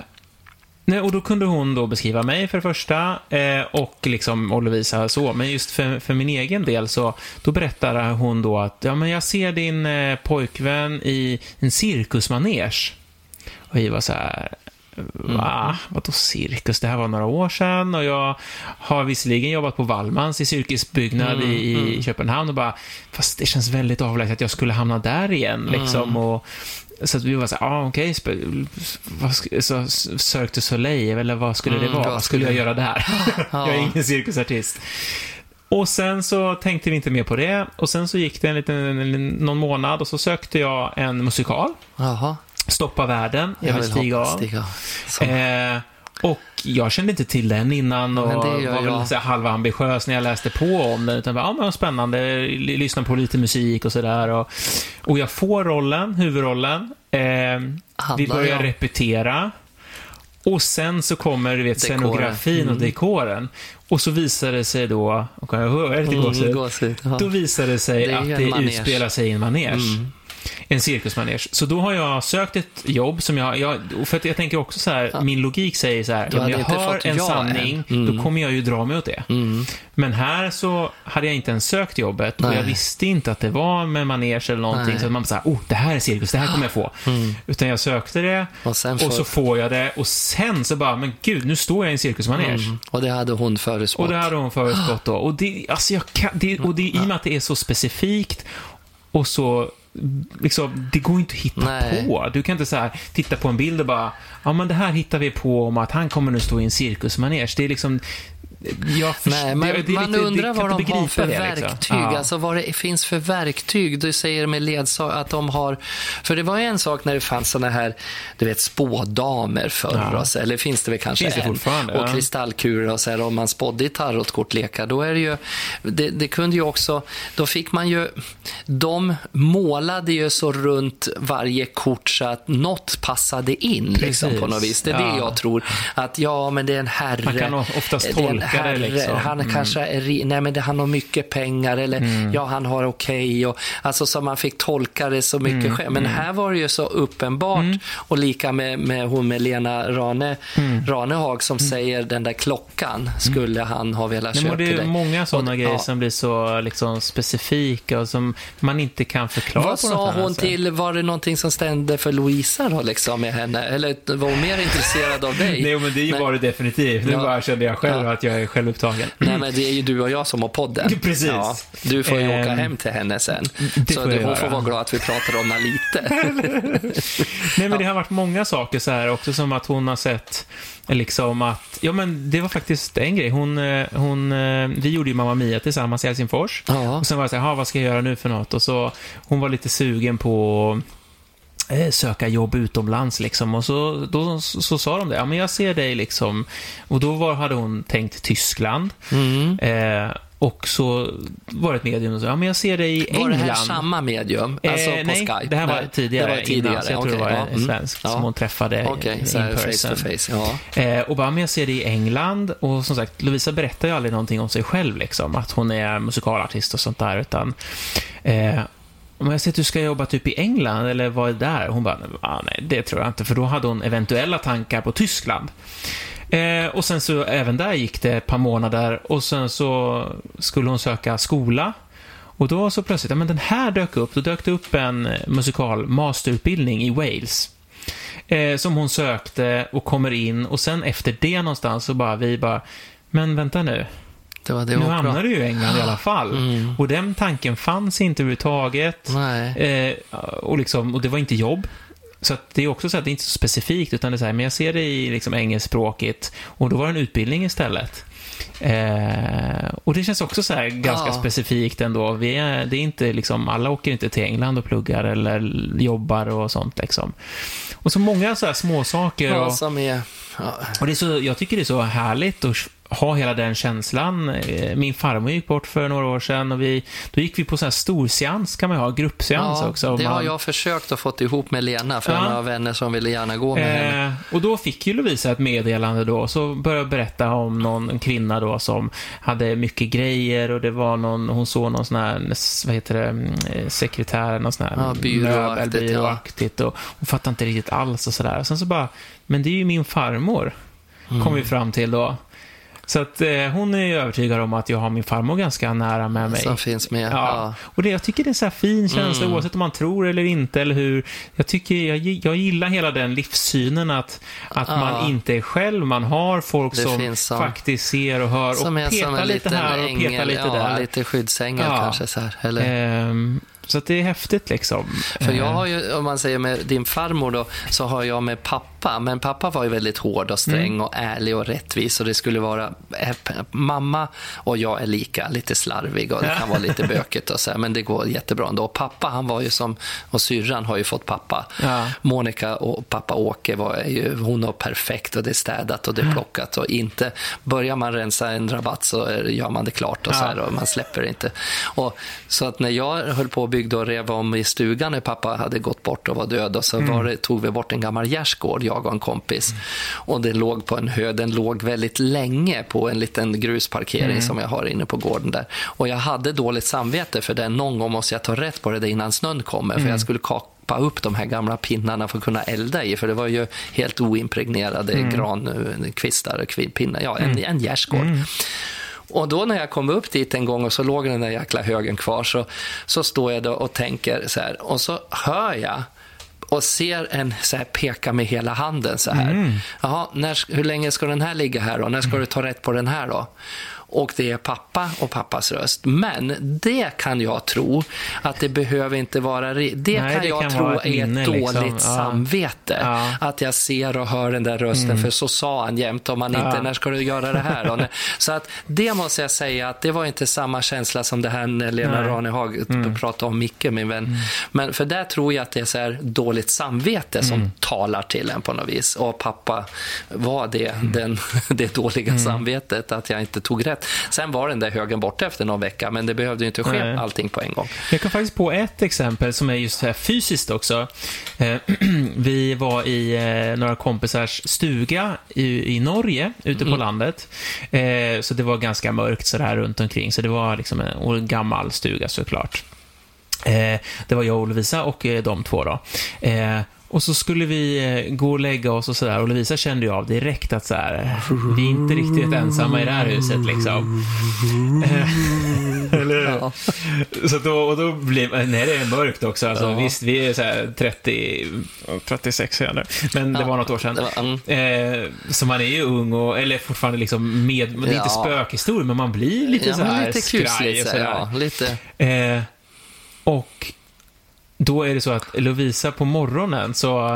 nej, och då kunde hon då beskriva mig för det första eh, och liksom och Lovisa så. Men just för, för min egen del så då berättade hon då att ja, men jag ser din eh, pojkvän i en cirkusmanege. Och vi var så här, va? Vadå cirkus? Det här var några år sedan och jag har visserligen jobbat på Wallmans i cirkusbyggnad i, i Köpenhamn och bara, fast det känns väldigt avlägset att jag skulle hamna där igen liksom. Och, så att vi var så här, ah, okej, sk- så Cirque du Soleil, eller vad skulle det Mm, vara? vad skulle jag göra där? jag är ingen cirkusartist. Och sen så tänkte vi inte mer på det. Och sen så gick det en liten, någon månad och så sökte jag en musikal. Jaha. Stoppa världen. Jag, vill stiga hoppa- av. stiga av. Eh, och jag kände inte till den innan och var väl jag. så här halvambitiös när jag läste på om den. Utan bara, ja men vad spännande, lyssna på lite musik och sådär. Och, och jag får rollen, huvudrollen. Eh, vi börjar om- repetera. Och sen så kommer du vet, Dekoren. scenografin och Mm. dekoren. Och så visar det sig då, och kan jag höra lite Mm, gåshud? Då visar det sig Det att det manege. utspelar sig i en manege. Mm. En cirkusmanege. Så då har jag sökt ett jobb som jag... jag för att jag tänker också så här, min logik säger så här, om jag hör en ja sanning. Mm. då kommer jag ju dra mig åt det. Mm. Men här så hade jag inte ens sökt jobbet och Nej. jag visste inte att det var med manege eller någonting. Nej. Så man bara så här, oh, det här är cirkus, det här kommer jag få. Utan jag sökte det Och och så får jag det och sen så bara, men gud, nu står jag i en cirkusmanege. Mm. Och det hade hon förutspått. Och det hade hon förutspått då. Och det, alltså jag kan, det, och det i och med att det är så specifikt och så Liksom, det går inte att hitta Nej. på. Du kan inte så här, titta på en bild och bara, ja men det här hittar vi på om att han kommer nu stå i en cirkusmanege. Det är liksom, jag Nej, men det, det man lite- undrar vad de har för det, liksom. verktyg. Ja. Alltså vad det finns för verktyg. Du säger med ledsag att de har... För det var ju en sak när det fanns såna här, du vet, spådamer förr. Ja. så, eller finns det väl kanske Finns det än. Och ja. kristallkulor och så här, om man spådde i tarotkortlekar. Då är det ju... Det, det kunde ju också... Då fick man ju... De målade ju så runt varje kort så att något passade in liksom, på något vis. Det är det Ja. jag tror. Att ja, men det är en herre. Man kan oftast tolka det, liksom. Han Mm. kanske är, nej men det, han har mycket pengar eller ja, han har okej. och Alltså så man fick tolka det så mycket Mm. själv. Men här var det ju så uppenbart och lika med, med hon med Lena Rane, Mm. Ranehag som säger den där klockan skulle han ha velat Nej, köpa men det till är dig. många sådana Och- grejer ja. som blir så liksom, specifika och som man inte kan förklara Vad på sa hon sätt. till, var det någonting som stämde för Louisa då liksom med henne? Eller var hon mer intresserad av dig? Nej, men det bara det definitivt. Nu Ja. bara kände jag själv Ja. att jag är självupptagen. Nej, men det är ju du och jag som har podden. Precis. Ja, du får ju åka Ehm, hem till henne sen. det Så får det, hon får göra. vara glad att vi pratar om henne lite. Nej, men det har varit många saker så här också som att hon har sett liksom att, ja men det var faktiskt en grej. Hon, eh, hon, eh, vi gjorde ju Mamma Mia tillsammans i Helsingfors. Ja. Och sen var jag så här, "Ha, vad ska jag göra nu för något? Och så, hon var lite sugen på söka jobb utomlands liksom. Och så, då, så, så sa de det, ja men jag ser dig liksom. Och då var, hade hon tänkt Tyskland. Mm. Eh, och så var det ett medium och sa, ja men jag ser dig i Var England. det här samma medium? Alltså Eh, på nej, Skype? det här var tidigare, Det var tidigare. innan, så jag tror okej, det var ja, mm. svensk Ja. som hon träffade Okej, in person. face to face. Ja. Eh, och bara, men jag ser det i England. Och som sagt, Lovisa berättar ju aldrig någonting om sig själv, liksom. Att hon är musikalartist och sånt där, utan... Eh, om jag säger att du ska jobba typ i England, eller vad är det där? Hon bara, ah, nej, det tror jag inte, för då hade hon eventuella tankar på Tyskland. Eh, och sen så, även där gick det ett par månader, och sen så skulle hon söka skola. Och då så plötsligt, ja men den här dök upp, då dök det upp en musikal masterutbildning i Wales. Eh, som hon sökte och kommer in och sen efter det någonstans så bara vi bara, men vänta nu, det var det nu hamnar du ju i England i alla fall. Mm. Och den tanken fanns inte överhuvudtaget. Eh, och, liksom, och det var inte jobb. Så det är också så att det är inte så specifikt, utan det är så här, men jag ser det i liksom engelskspråkigt. Och då var det en utbildning istället. Eh, och det känns också så här ganska Ja. specifikt ändå. Vi är, det är inte liksom, alla åker inte till England och pluggar eller jobbar och sånt liksom. Och så många så här små saker. Och, Vad som är... Ja. och det är så, jag tycker det är så härligt att ha hela den känslan. Eh, Min farmor gick bort för några år sedan och vi, då gick vi på så här storseans kan man ha, gruppseans Ja, också. det har Man- jag försökt att få ihop med Lena, för Ja. jag har vänner som ville gärna gå med henne. Eh, och då fick ju Lovisa ett meddelande då, så började berätta om någon kvinna då som hade mycket grejer och det var någon, hon såg någon sån här, vad heter det, mm, eh, sekretär, någon sån här Ja, byråaktigt, byråaktigt och hon fattade inte riktigt alls och sådär. Och sen så bara, men det är ju min farmor, Mm. kom vi fram till då. Så att eh, hon är ju övertygad om att jag har min farmor ganska nära med mig. Som finns med. Ja. Ja. Och det, jag tycker det är en så här fin känsla Mm. oavsett om man tror eller inte eller hur. Jag tycker, jag, jag gillar hela den livssynen att, att Ja. man inte är själv, man har folk som, som- faktiskt ser och hör Som och petar lite här och ängel, petar lite ja, där. lite skyddsängel kanske så här. Eller? Ehm, så att det är häftigt liksom. För jag Ehm, har ju, om man säger med din farmor då, så har jag med pappa pappa, men pappa var ju väldigt hård och sträng Mm. och ärlig och rättvis och det skulle vara... eh, Mamma och jag är lika, lite slarvig och det kan vara lite bökigt och så här, men det går jättebra ändå. Och pappa, han var ju som... Och syrran har ju fått pappa. Ja. Monica och pappa Åke var ju... Hon var perfekt och det är städat och det är plockat och inte... Börjar man rensa en rabatt så gör man det klart och så här och man släpper det inte. Och, så att när jag höll på och byggde och rev om i stugan när pappa hade gått bort och var död och så var det, tog vi bort en gammal gärdsgård, jag och en kompis. Och det låg på en hö, den låg väldigt länge på en liten grusparkering som jag har inne på gården där. Och jag hade dåligt samvete för det. Någon gång måste jag ta rätt på det innan snön kommer för jag skulle kapa upp de här gamla pinnarna för att kunna elda i, för det var ju helt oimpregnerade grankvistar, kvi- pinnar, ja, en, en gärdsgård. Och då när jag kom upp dit en gång och så låg den där jäkla högen kvar så, så står jag då och tänker så här och så hör jag och ser en så här peka med hela handen så här. Jaha, när, hur länge ska den här ligga här då? När ska du ta rätt på den här då? Och det är pappa och pappas röst. Men det kan jag tro att det behöver inte vara... Det Nej, kan det jag kan tro är ett liksom. dåligt Ja. samvete. Ja. Mm. Att jag ser och hör den där rösten, för så sa han jämt om man inte, Ja. när ska du göra det här? När, så att det måste jag säga att det var inte samma känsla som det här när Lena Nej. Mm. Ranehag pratade om Micke, min vän. Men för där tror jag att det är så här dåligt samvete som Mm. talar till en på något vis. Och pappa var det, Mm. den, det dåliga samvetet att jag inte tog rätt. Sen var den där högen borta efter någon vecka, men det behövde ju inte ske Nej. allting på en gång. Jag kom faktiskt på ett exempel som är just här fysiskt också. Eh, vi var i eh, några kompisars stuga i, Norge, ute på landet. Eh, så det var ganska mörkt sådär runt omkring, så det var liksom en, gammal stuga såklart. Det var jag och Lovisa och de två då. Eh, och så skulle vi eh, gå och lägga oss och sådär och Lovisa kände ju av direkt att så här, vi är inte riktigt ensamma i det här huset liksom. Eh, eller? Ja. Så då, och då blir nej det är mörkt också. Alltså, Ja. Visst, vi är så här 30, 36 är nu. Men det Ja, var något år sedan. var- mm. Eh, så man är ju ung och, eller fortfarande liksom med, det är inte Ja. spökhistoria, men man blir lite Ja, så här lite skraj och sådär. Ja, lite. Eh, och då är det så att Lovisa på morgonen, så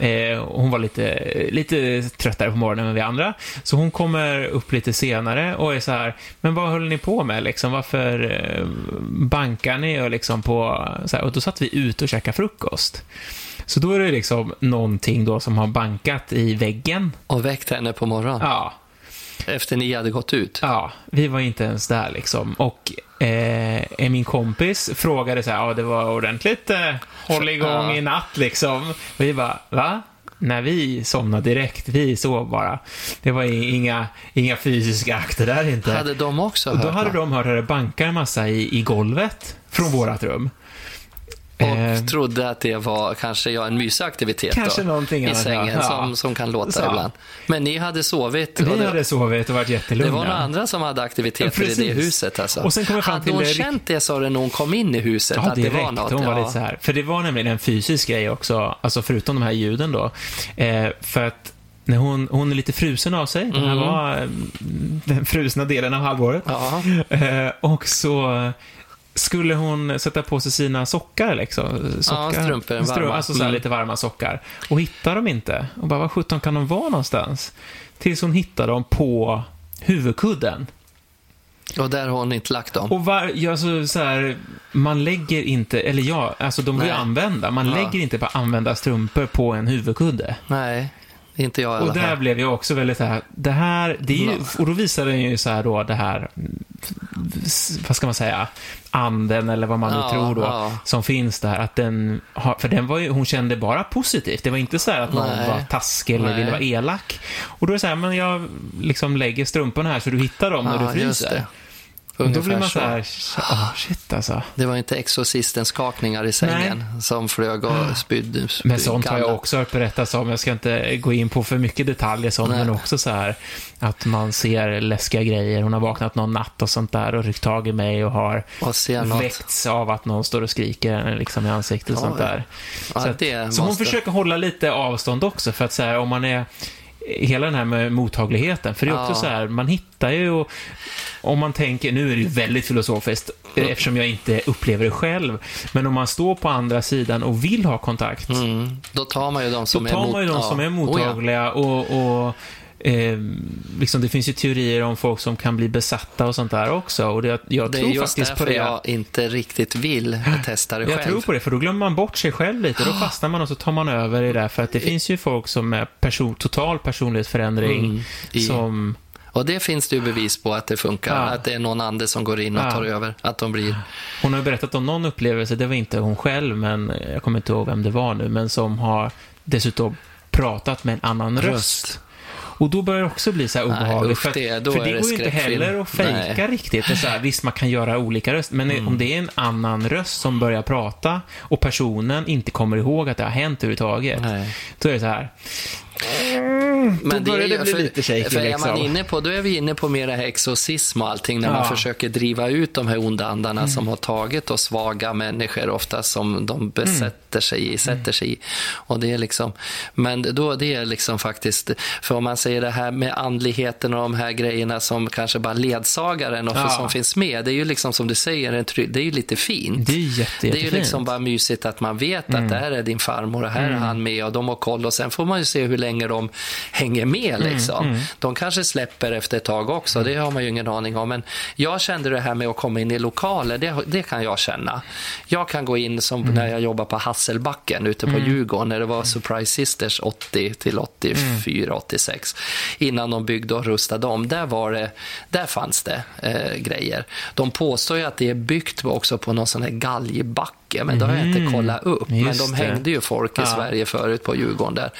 eh, hon var lite, lite tröttare på morgonen än vi andra, så hon kommer upp lite senare och är så här, men vad höll ni på med liksom? Varför eh, bankar ni och liksom på, så här, och då satt vi ute och käkade frukost. Så då är det liksom någonting då som har bankat i väggen. Och väckt henne på morgonen. Ja, Efter ni hade gått ut. Ja, vi var inte ens där liksom. Och eh, min kompis frågade så här, ja det var ordentligt eh, håll igång Ja. i natt liksom. Och vi bara, va? När vi somnade direkt, vi sov bara. Det var inga, inga fysiska akter där inte. Hade de också och då hört hade något? de hört att det bankar en massa i, i golvet från vårat rum. Och Eh, trodde att det var kanske ja, en mysig aktivitet Kanske då, någonting i sängen ja. som, som kan låta Så. ibland. Men ni hade sovit vi det, hade sovit och varit det jättelugna. var några andra som hade aktiviteter Ja, i det huset. Alltså. Och sen kom jag fram hade hon det känt det sa du när hon kom in i huset? Ja, att det direkt. var något? Hon var lite så här. För det var nämligen en fysisk grej också, alltså förutom de här ljuden då. Eh, för att när hon, hon är lite frusen av sig, det här Mm. var eh, den frusna delen av halvåret. Eh, och så skulle hon sätta på sig sina sockar liksom. Sockar, strumpor, varma. Strum- Alltså så Mm. lite varma sockar. Och hittar dem inte. Och bara, vad sjutton kan de vara någonstans? Tills hon hittar dem på huvudkudden. Och där har hon inte lagt dem. Och var, ja, alltså, så här, man lägger inte, eller ja, alltså de Nej. använda. Man Ja. lägger inte bara använda strumpor på en huvudkudde. Nej, inte jag i alla Och där fall. blev jag också väldigt så här, det här, det ju, och då visar den ju så här då det här, mm, vad ska man säga, anden eller vad man nu Ja, tror då, ja. som finns där, att den har, för den var ju, hon kände bara positivt. Det var inte så här att någon Nej. var taskig eller Nej. ville vara elak. Och då är det så här, men jag liksom lägger strumporna här så du hittar dem när Ja, du just fryser. Och då Ungefär blir man så. så här, oh, shit alltså. Det var inte exorcistens skakningar i sängen som flög och spydde. Men sånt har jag också hört berättas om. Jag ska inte gå in på för mycket detaljer sånt, Nej. men också så här att man ser läskiga grejer. Hon har vaknat någon natt och sånt där och ryckt tag i mig och har Och väckts av att någon står och skriker liksom i ansiktet och Ja, sånt ja. där. Ja, så att, så hon försöker hålla lite avstånd också för att så här, om man är hela den här med mottagligheten. För det är också Ja. så här, man hittar ju, och, om man tänker, nu är det ju väldigt filosofiskt, eh, eftersom jag inte upplever det själv, men om man står på andra sidan och vill ha kontakt, Mm. Då tar man ju de som är mot- ju de ja. som är Oh, mottagliga och, och eh, liksom det finns ju teorier om folk som kan bli besatta och sånt där också. Och det, jag Det är tror just faktiskt på därför det. jag inte riktigt vill testa det Jag själv. tror på det, för då glömmer man bort sig själv lite. Då fastnar man och så tar man över i det. För att det finns ju folk som är person, total personlighetsförändring Mm. I- som... Och det finns det ju bevis på att det funkar. Ja. Att det är någon ande som går in och Ja. tar över. Att de blir... Hon har berättat om någon upplevelse, det var inte hon själv, men jag kommer inte ihåg vem det var nu, men som har dessutom pratat med en annan röst. Och då börjar det också bli så här obehagligt. för det- för det det går inte heller att fejka Nej. Mm. riktigt. Så här, visst, man kan göra olika röster, men om det är en annan röst som börjar prata och personen inte kommer ihåg att det har hänt överhuvudtaget, Nej. då är det så här. Men börjar är det bli för, lite shaky, för är man liksom. inne på, då är vi inne på mera exorcism och allting, när Ja. man försöker driva ut de här onda andarna som har tagit och svaga människor ofta som de besätter sig i, sätter sig i. Och det är liksom, men då det är liksom faktiskt, för om man säger det här med andligheten och de här grejerna som kanske bara ledsagaren och Ja. som finns med, det är ju liksom som du säger, det är ju lite fint. Det är jätte, Det är ju liksom bara mysigt att man vet att där är din farmor och här är han med och de har koll och sen får man ju se hur länge de hänger med liksom. De kanske släpper efter ett tag också, det har man ju ingen aning om. Men jag kände det här med att komma in i lokaler, det, det kan jag känna. Jag kan gå in som när jag jobbar på Hasselbacken ute på Djurgården när det var Surprise Sisters 80 till 84, 86 innan de byggde och rustade om. Där, var det, där fanns det eh, grejer. De påstår ju att det är byggt också på någon sån här galgbacke, men det har jag inte kollat upp. Men Just de det. hängde ju folk i Ja. Sverige förut på Djurgården där.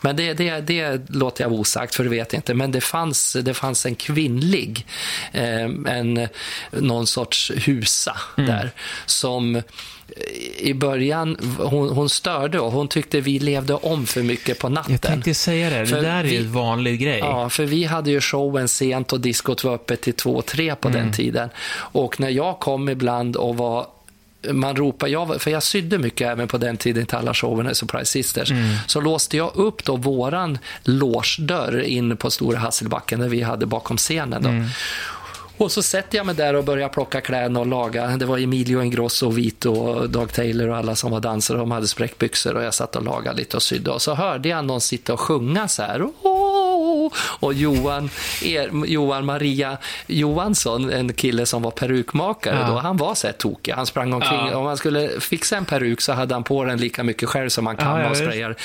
Men det, det, det låter jag osagt, för det vet jag inte. Men det fanns, det fanns en kvinnlig, eh, en, någon sorts husa Mm. där, som eh, i början, hon, hon störde och hon tyckte vi levde om för mycket på natten. Jag tänkte säga det, det För där är ju en vanlig grej. Ja, för vi hade ju showen sent och diskot var öppet till två, tre på Mm. den tiden. Och när jag kom ibland och var man ropar, jag, för jag sydde mycket även på den tiden till alla showerna i Surprise Sisters. Mm. Så låste jag upp då våran logedörr in på Stora Hasselbacken där vi hade bakom scenen. Då. Mm. Och så sätter jag mig där och börjar plocka kläderna och laga. Det var Emilio Ingrosso, och Vito och Dag Taylor och alla som var dansare. De hade spräckbyxor och jag satt och lagade lite och sydde. Och så hörde jag någon sitta och sjunga så här. Åh! Och Johan, er, Johan Maria Johansson, en kille som var perukmakare Ja. då, han var så här tokig. Han sprang omkring. Ja. Om man skulle fixa en peruk så hade han på den lika mycket själv som man kan Ja, och sprayar.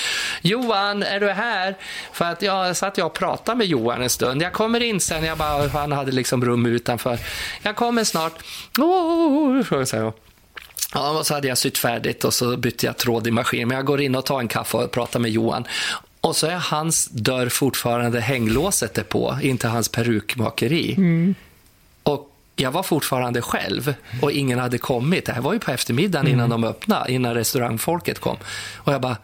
Johan, är du här? För att jag satt jag och pratade med Johan en stund. Jag kommer in sen. Jag bara, han hade liksom rum utanför. Jag kommer snart. Oh, så jag. Ja, och så hade jag sytt färdigt och så bytte jag tråd i maskin. Men jag går in och tar en kaffe och pratar med Johan. Och så är hans dörr fortfarande hänglåset är på, inte hans perukmakeri. Och jag var fortfarande själv och ingen hade kommit. Det här var ju på eftermiddagen innan de öppnade, innan restaurangfolket kom. Och jag bara,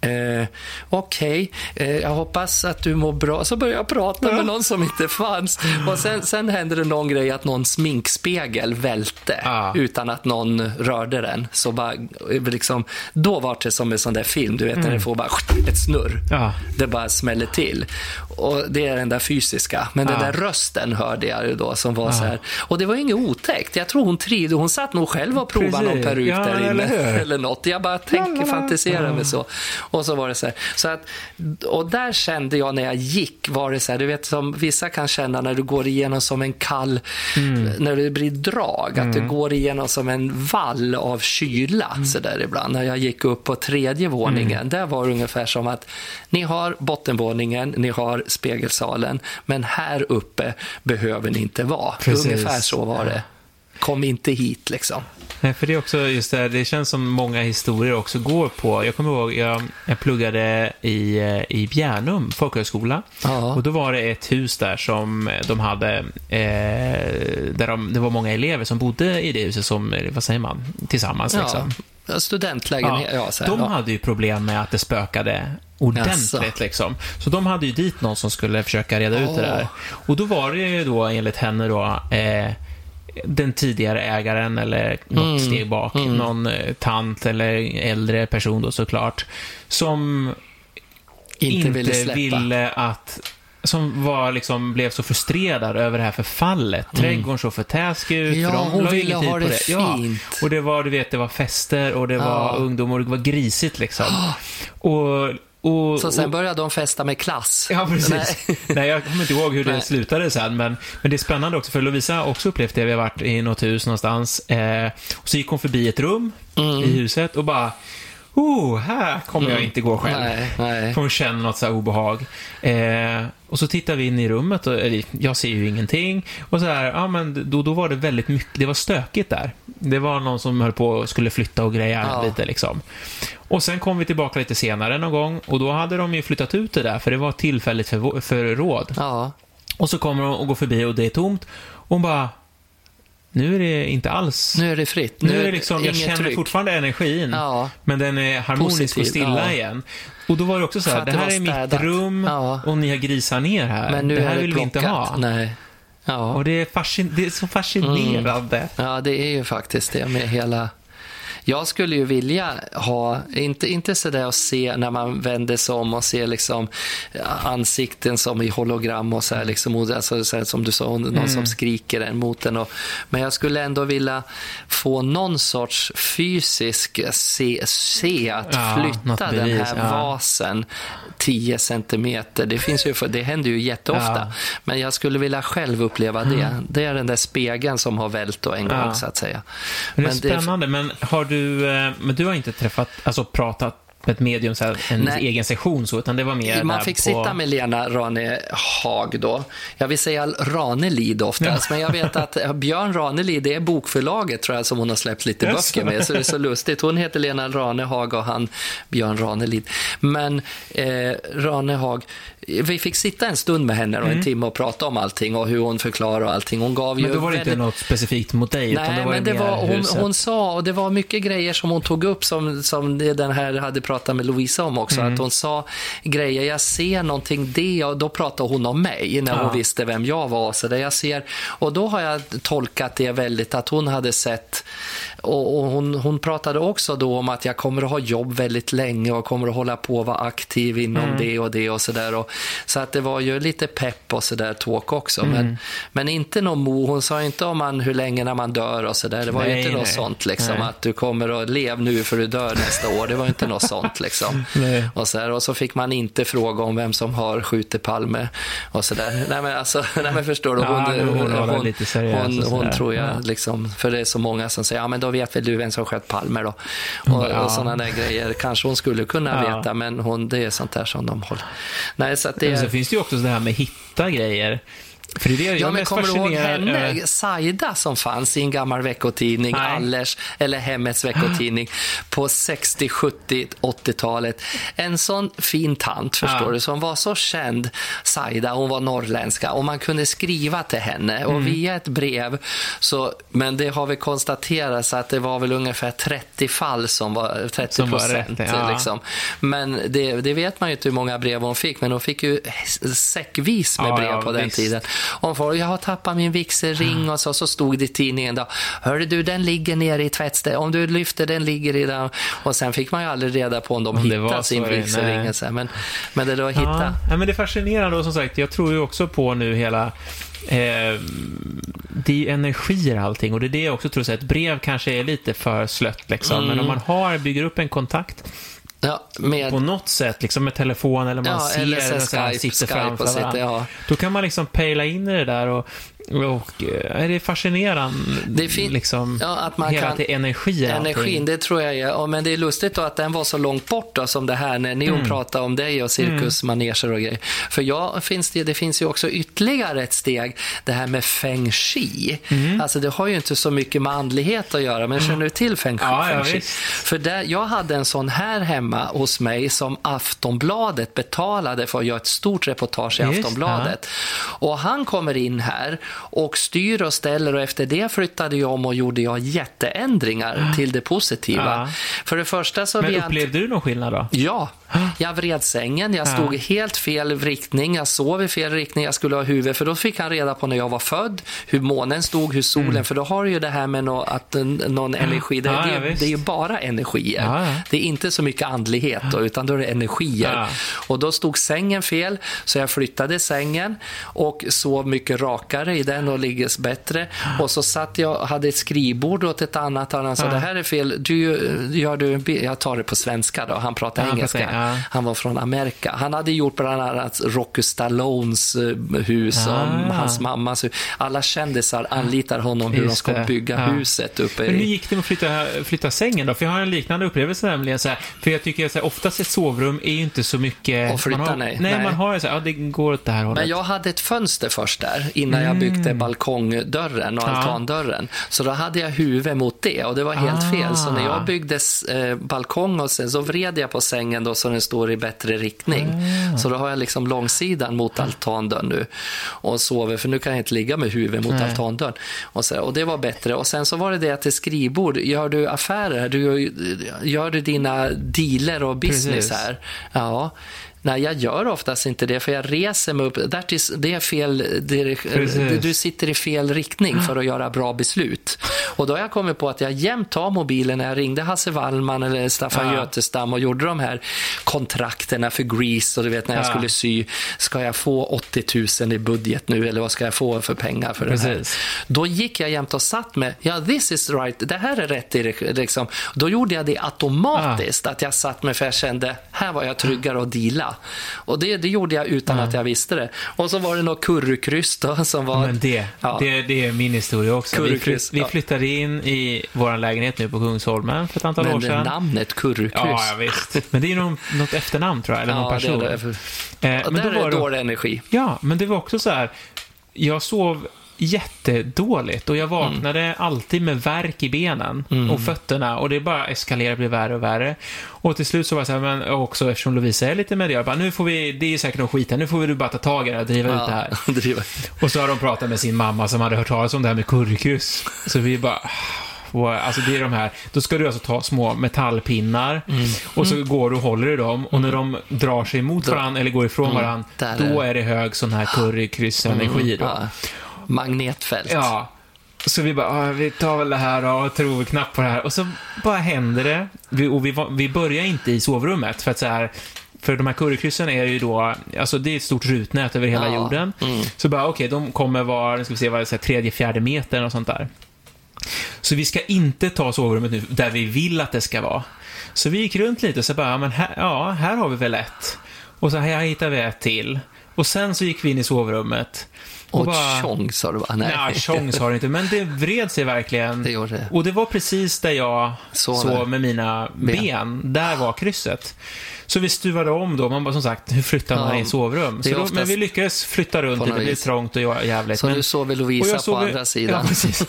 eh, okej, eh, jag hoppas att du mår bra. Så började jag prata med någon som inte fanns. Och sen, sen hände det någon grej att någon sminkspegel välte Ah. utan att någon rörde den. Så bara, eh, liksom, då var det som en sån där film, du vet när det får bara ett snurr. Ja. Det bara smäller till. Och Det är den där fysiska. Men den Ja. där rösten hörde jag ju då som var så här. Och det var inget otäckt. Jag tror hon trivde. Hon satt nog själv och provade Precis. någon peruk Ja, där inne. eller? Eller något. Jag bara tänker, fantiserar mig så. Och så var det så här. Så att, och där kände jag när jag gick, var det så här, du vet som vissa kan känna när du går igenom som en kall, Mm. när det blir drag, att du går igenom som en vall av kyla Mm. så där ibland. När jag gick upp på tredje våningen, där var det ungefär som att ni har bottenvåningen, ni har spegelsalen, men här uppe behöver ni inte vara. Precis. Ungefär så var det. Kom inte hit liksom. Nej, för det är också just det, här, det känns som många historier också går på, jag kommer ihåg, jag, jag pluggade i, eh, i Bjärnum folkhögskola Ja. och då var det ett hus där som de hade, eh, där de, det var många elever som bodde i det huset som, vad säger man, tillsammans liksom. Ja, studentlägenhet. Ja, här, de ja. hade ju problem med att det spökade ordentligt. Jaså. Liksom. Så de hade ju dit någon som skulle försöka reda ut det där. Och då var det ju då, enligt henne då, eh, den tidigare ägaren eller något Mm. steg bak, någon eh, tant eller äldre person då såklart, som Inte ville släppa. ville att som var liksom, blev så frustrerad över det här förfallet. Trädgården såg för täsk ut. Mm. Ja, de hon ville ha det Ja, fint. och det var, du vet, det var fester och det Ja. var ungdom och det var grisigt liksom. Och, och, Så sen och, började de festa med klass. Ja, precis. Nej. Nej. jag kommer inte ihåg hur det Nej. slutade sen, men, men det är spännande också, för Lovisa har också upplevt det. Vi har varit i något hus någonstans, eh, och så gick hon förbi ett rum Mm. i huset och bara, oh, här kommer jag inte gå själv. Nej, nej. Hon känner något så här obehag. Eh, och så tittar vi in i rummet och eller, jag ser ju ingenting. Och så här, ja men då, då var det väldigt mycket, det var stökigt där. Det var någon som höll på och skulle flytta och greja Ja. lite liksom. Och sen kom vi tillbaka lite senare någon gång och då hade de ju flyttat ut det där för det var tillfälligt för, för råd. Ja. Och så kommer de och går förbi och det är tomt. Och hon bara, nu är det inte alls... Nu är det fritt. Nu är det liksom, jag känner tryck. fortfarande energin, Ja. men den är harmonisk Positiv, och stilla ja. igen. Och då var det också så här, det det här är mitt rum Ja. och ni har grisat ner här. Men nu det här är det vill vi inte plockat. ha. Nej. Ja. Och det är, fascin- det är så fascinerande. Ja, det är ju faktiskt det med hela... Jag skulle ju vilja ha, inte, inte sådär att se när man vänder sig om och ser liksom ansikten som i hologram och så här, liksom, alltså, så här, som du sa, någon Mm. som skriker en mot en. Och, men jag skulle ändå vilja få någon sorts fysisk se, se att Ja, flytta den här ja. vasen 10 centimeter. Det, finns ju, det händer ju jätteofta. Ja. Mm. Men jag skulle vilja själv uppleva det. Det är den där spegeln som har vält en gång, så att säga. Men det är Men det- spännande, men har du, eh, men du har inte träffat, alltså pratat med ett medium, så här, en Nej. egen session så, utan det var mer Man fick på... sitta med Lena Ranehag då. Jag vill säga Ranelid oftast, men jag vet att eh, Björn Ranelid, det är bokförlaget tror jag som hon har släppt lite Yes. böcker med, så det är så lustigt. Hon heter Lena Ranehag och han Björn Ranelid. Men eh, Ranehag, vi fick sitta en stund med henne och en timme och prata om allting och hur hon förklarar och allting. Hon gav Mm. Men ju då var det väldigt... inte något specifikt mot dig, Nej, då var men det, det var, hon, hon sa, och det var mycket grejer som hon tog upp som, som det den här hade pratat med Louisa om också. Mm. Att hon sa grejer, jag ser någonting, det, och då pratade hon om mig när Ja. hon visste vem jag var. Så det jag ser, och då har jag tolkat det väldigt att hon hade sett, och, och hon, hon pratade också då om att jag kommer att ha jobb väldigt länge och kommer att hålla på att vara aktiv inom Mm. det och det och sådär. Så att det var ju lite pepp och sådär talk också. Mm. Men, men inte någon mo, hon sa inte om man, hur länge när man dör och sådär. Det var ju Nej, inte något nej. sånt liksom Nej. att du kommer att leva nu för du dör nästa år. Det var inte något sånt liksom. Och så, här, och så fick man inte fråga om vem som har skjutit Palme och sådär. Nej men alltså, nej men förstår du. Ja, Hon, nu hon, hon hon, hon, och tror jag Ja. liksom, för det är så många som säger, ja men då vet väl du vem som sköt Palme då. Och, Ja. och sådana där grejer. Kanske hon skulle kunna Ja. veta, men hon, det är sånt där som de håller. Nej, så det Men så finns det ju också det här med hitta grejer. För det är det jag Ja, men kommer du ihåg henne. Saida, som fanns i en gammal veckotidning, Nej. Allers, eller Hemmets veckotidning, på 60, 70, 80-talet. En sån fin tant, förstår Ja. du, som var så känd, Saida, hon var norrländska, och man kunde skriva till henne, och Mm. via ett brev, så, men det har vi konstaterat, så att det var väl ungefär 30 fall som var 30 Som var procent. rätt, ja. liksom. Men det, det vet man ju inte hur många brev hon fick, men hon fick ju säckvis med brev på den visst. tiden. Om folk, jag har tappat min vigselring och så, så stod det i tidningen då, hörde du den ligger nere i tvättstället, om du lyfter den ligger i den. Och sen fick man ju aldrig reda på om de Om hittade sin vigselring. Men, men det då att hitta. Ja, men det är fascinerande och som sagt, jag tror ju också på nu hela eh, det är ju energier allting och det är det jag också tror, så att ett brev kanske är lite för slött liksom, men om Mm. man har, bygger upp en kontakt Ja, med, på något sätt, liksom med telefon eller man ja, ser eller Skype, sitter Skype framför sitter, ja. Då kan man liksom pejla in i det där och, och eh, det är fascinerande, Det fin- liksom, ja, att man hela kan- det är energi Energin, allting. det tror jag är. Ja, men det är lustigt då att den var så långt bort då, som det här när Neo Mm. pratade om dig och cirkusmaneger och grejer. För jag, finns det, det finns ju också ytterligare ett steg, det här med feng shui. Mm. Alltså det har ju inte så mycket med andlighet att göra, men känner du till feng shui? Ja, feng shui? För där, jag hade en sån här hemma hos mig som Aftonbladet betalade för att göra ett stort reportage i Just, Aftonbladet. Och han kommer in här och styr och ställer och efter det flyttade jag om och gjorde jag jätteändringar till det positiva. Ja. För det första så Men upplevde du någon skillnad då? Ja, Jag vred sängen, jag stod i helt fel riktning, jag sov i fel riktning, jag skulle ha huvudet, för då fick han reda på när jag var född, hur månen stod, hur solen, Mm. för då har du ju det här med nå, att någon energi, det, Ja, det, ja, det är ju bara energier. Ja. Det är inte så mycket andlighet då, utan då är det energier. Och då stod sängen fel, så jag flyttade sängen och sov mycket rakare i den och ligger bättre. Och så satt jag hade ett skrivbord åt ett annat och han sa, det här är fel, du, gör du? Jag tar det på svenska då, han pratar engelska. Ja. Han var från Amerika. Han hade gjort bland annat Rocky Stallones eh, hus och Ah. hans mammas hus. Alla kändisar anlitar honom hur de Just ska det. bygga Ja. huset uppe Men hur gick det med att flytta, flytta sängen då? För jag har en liknande upplevelse nämligen så här, För jag tycker att så här, oftast ett sovrum är ju inte så mycket... Och flytta, man har, nej. nej. Man har ju så här, ja det går åt det här hållet. Men jag hade ett fönster först där innan jag byggde balkongdörren och Mm. Ja. altandörren. Så då hade jag huvudet mot det och det var helt Ah. fel. Så när jag byggde eh, balkong och sen så vred jag på sängen då så den står i bättre riktning. Ah. Så då har jag liksom långsidan mot altandörren nu och sover för nu kan jag inte ligga med huvudet mot Nej. altandörren. Och, så, och det var bättre. Och sen så var det det till skrivbord. Gör du affärer? Du, gör- gör du dina dealer och business Precis. här? Ja. Nej, jag gör oftast inte det, för jag reser mig upp. Is, det är fel, direk- Precis. du sitter i fel riktning för att göra bra beslut. Och då har jag kommit på att jag jämt tar mobilen när jag ringde Hasse Wallman eller Staffan Ja. Götestam och gjorde de här kontrakterna för Grease och du vet när jag Ja. skulle sy. Ska jag få 80 000 i budget nu eller vad ska jag få för pengar för det här? Precis. Då gick jag jämt och satt med, ja this is right, det här är rätt. Liksom. Då gjorde jag det automatiskt, att jag satt med för jag kände, här var jag tryggare att deala. Och det, det gjorde jag utan att jag visste det. Och så var det något currykryss då som var... Men det, Ja. det, det är min historia också. Vi, flytt, vi flyttade in i vår lägenhet nu på Kungsholmen för ett antal år Men det sedan. namnet currykryss. Ja, ja, visst. Men det är nog något efternamn tror jag, eller någon Ja, det person. är det. Eh, Ja, men där då var är det, dålig energi. Ja, men det var också så här. Jag sov jättedåligt och jag vaknade Mm. alltid med värk i benen och fötterna och det bara eskalerade, blev värre och värre. Och till slut så var jag så här, men också eftersom Lovisa är lite medial, bara, nu får vi, det är säkert någon skit här, nu får vi du bara ta tag i det här och driva ut det här. Ja, driva. Och så har de pratat med sin mamma som hade hört talas om det här med currykryss. Så vi bara... wow, Alltså det är de här, då ska du alltså ta små metallpinnar och så går du och håller i dem och när de drar sig mot varandra eller går ifrån varandra, då det. är det hög sån här currykryssenergi då. Ja. Magnetfält. Ja. Så vi bara, ah, vi tar väl det här då, och tror knappt på det här. Och så bara händer det. Vi, och vi, vi börjar inte i sovrummet, för att så här, för de här currykryssen är ju då, alltså det är ett stort rutnät över hela Ja, jorden. mm. Så bara, okej, de kommer vara, nu ska vi se, vad det är, tredje, fjärde metern och sånt där. Så vi ska inte ta sovrummet nu, där vi vill att det ska vara. Så vi gick runt lite och så bara, men här, ja, här har vi väl ett. Och så här hittar vi ett till. Och sen så gick vi in i sovrummet. Och bara- tjong sa du va? Nej. Nej, chans har det inte, men det vred sig verkligen. Det gjorde det. Och det var precis där jag sov med mina ben. Ben. Där var krysset. Så vi stuvade om då. Man bara som sagt, hur flyttar man Ja, i sovrum? Så då, Men vi lyckades flytta runt lite. Det blev trångt och jävligt. Så men, du sover Lovisa på andra sidan. Ja, precis.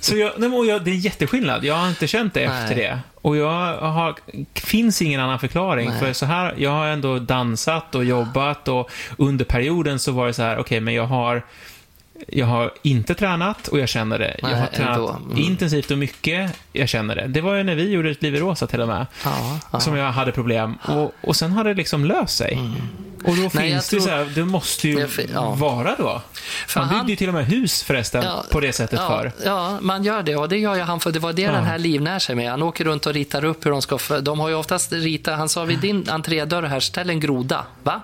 Så jag, nej, men jag, det är en jätteskillnad. Jag har inte känt det Nej. efter det. Och jag har, finns ingen annan förklaring. Nej. För så här, jag har ändå dansat och jobbat och under perioden så var det så här, okej, men jag har jag har inte tränat och jag känner det. jag Nej, har tränat. Mm. intensivt och mycket. Jag känner det. Det var ju när vi gjorde ett liv i rosa till och med. Ja, ja. Som jag hade problem. Och, och sen har det liksom löst sig. Och då jag finns det tror- så här, det måste ju ja. vara då. För Man han- byggde ju till och med hus förresten Ja, på det sättet ja, förr. Ja, man gör det och det gör ju han för det var det den här livnär sig med. Han åker runt och ritar upp hur de ska... För, de har ju oftast ritat, han sa vid din entrédörr här, ställ en groda. Va?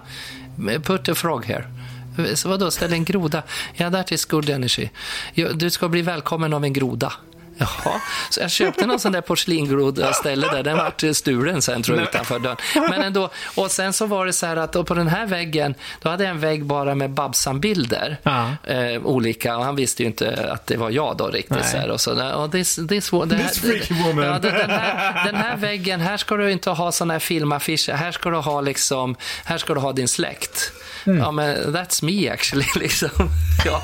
Put a frog here. Så vadå, ställ en groda? Ja, that is good energy. Du ska bli välkommen av en groda. Jaha, så jag köpte någon sån där porslingroda och ställde där. Den vart stulen sen tror jag utanför dörren. Men ändå, och sen så var det så här att på den här väggen, då hade jag en vägg bara med Babsan-bilder. Ja. Eh, olika, och han visste ju inte att det var jag då riktigt. Nej. Så här, och så, där, och this, this, det här, This freaky woman. Ja, den, den, här, den här väggen, här ska du inte ha såna här filmaffischer. Här ska du ha liksom, här ska du ha din släkt. Mm. Ja, men that's me actually. Liksom. Ja.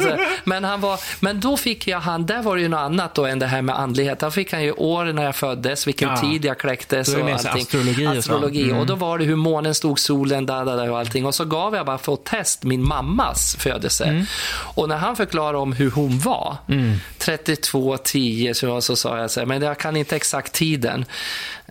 Så, men, han var, men då fick jag han, där var det ju något annat då än det här med andlighet. Då fick han ju år när jag föddes, vilken Ja. tid jag kläcktes och allting. astrologi astrologi. Mm. Och då var det hur månen stod, solen, da, da, da, och allting. Och så gav jag bara för att test min mammas födelse. Mm. Och när han förklarade om hur hon var, 32, 10, så, så sa jag så här, men jag kan inte exakt tiden.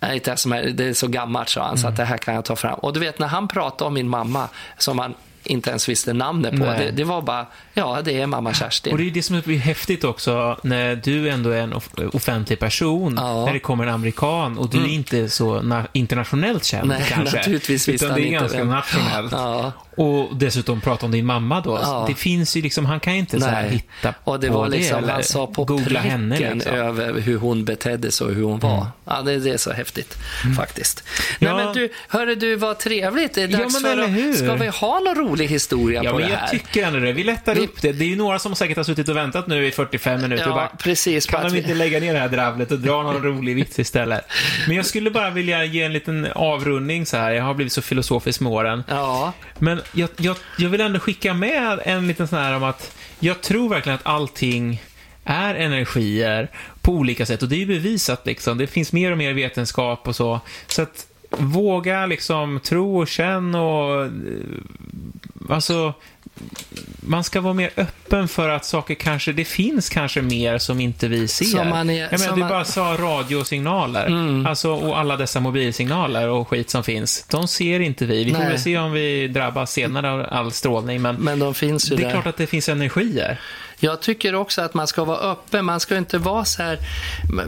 Nej, inte ens som är, det är så gammalt, sa han, så att det här kan jag ta fram. Och du vet, när han pratade om min mamma, som han inte ens visste namnet på, det, det var bara, ja, det är mamma Kerstin. Och det är det som är häftigt också, när du ändå är en off- offentlig person, Ja. Mm. när det kommer en amerikan och du är inte så na- internationellt känd Nej, kanske. naturligtvis utan det är ganska vem. nationellt. Ja. Och dessutom prata om din mamma då. Ja. Det finns ju liksom, han kan inte så här hitta Och det på var liksom, eller han sa på googla henne liksom. över hur hon betedde sig och hur hon var. Ja, det, det är så häftigt faktiskt. Nej, Ja. men du, hörru du, vad trevligt. Det är Ja, dags men för att? Ska vi ha någon rolig historia Ja, på men det jag här? tycker ändå det. Vi lättar Vi- upp det. Det är ju några som säkert har suttit och väntat nu i 45 minuter Ja, bara, precis. Kan de vi- inte lägga ner det här dravlet och dra någon rolig vits istället? Men jag skulle bara vilja ge en liten avrundning så här. Jag har blivit så filosofisk med åren. Ja, Men jag, jag, jag vill ändå skicka med en liten sån här om att jag tror verkligen att allting är energier på olika sätt och det är ju bevisat liksom. Det finns mer och mer vetenskap och så. Så att våga liksom tro och känna och eh, alltså man ska vara mer öppen för att saker kanske, det finns kanske mer som inte vi ser. Som man är- jag menar, du man- bara sa radiosignaler, alltså, och alla dessa mobilsignaler och skit som finns. De ser inte vi. Vi får väl se om vi drabbas senare av all strålning, men, men de finns ju det är där. klart att det finns energier. Jag tycker också att man ska vara öppen. Man ska inte vara så här...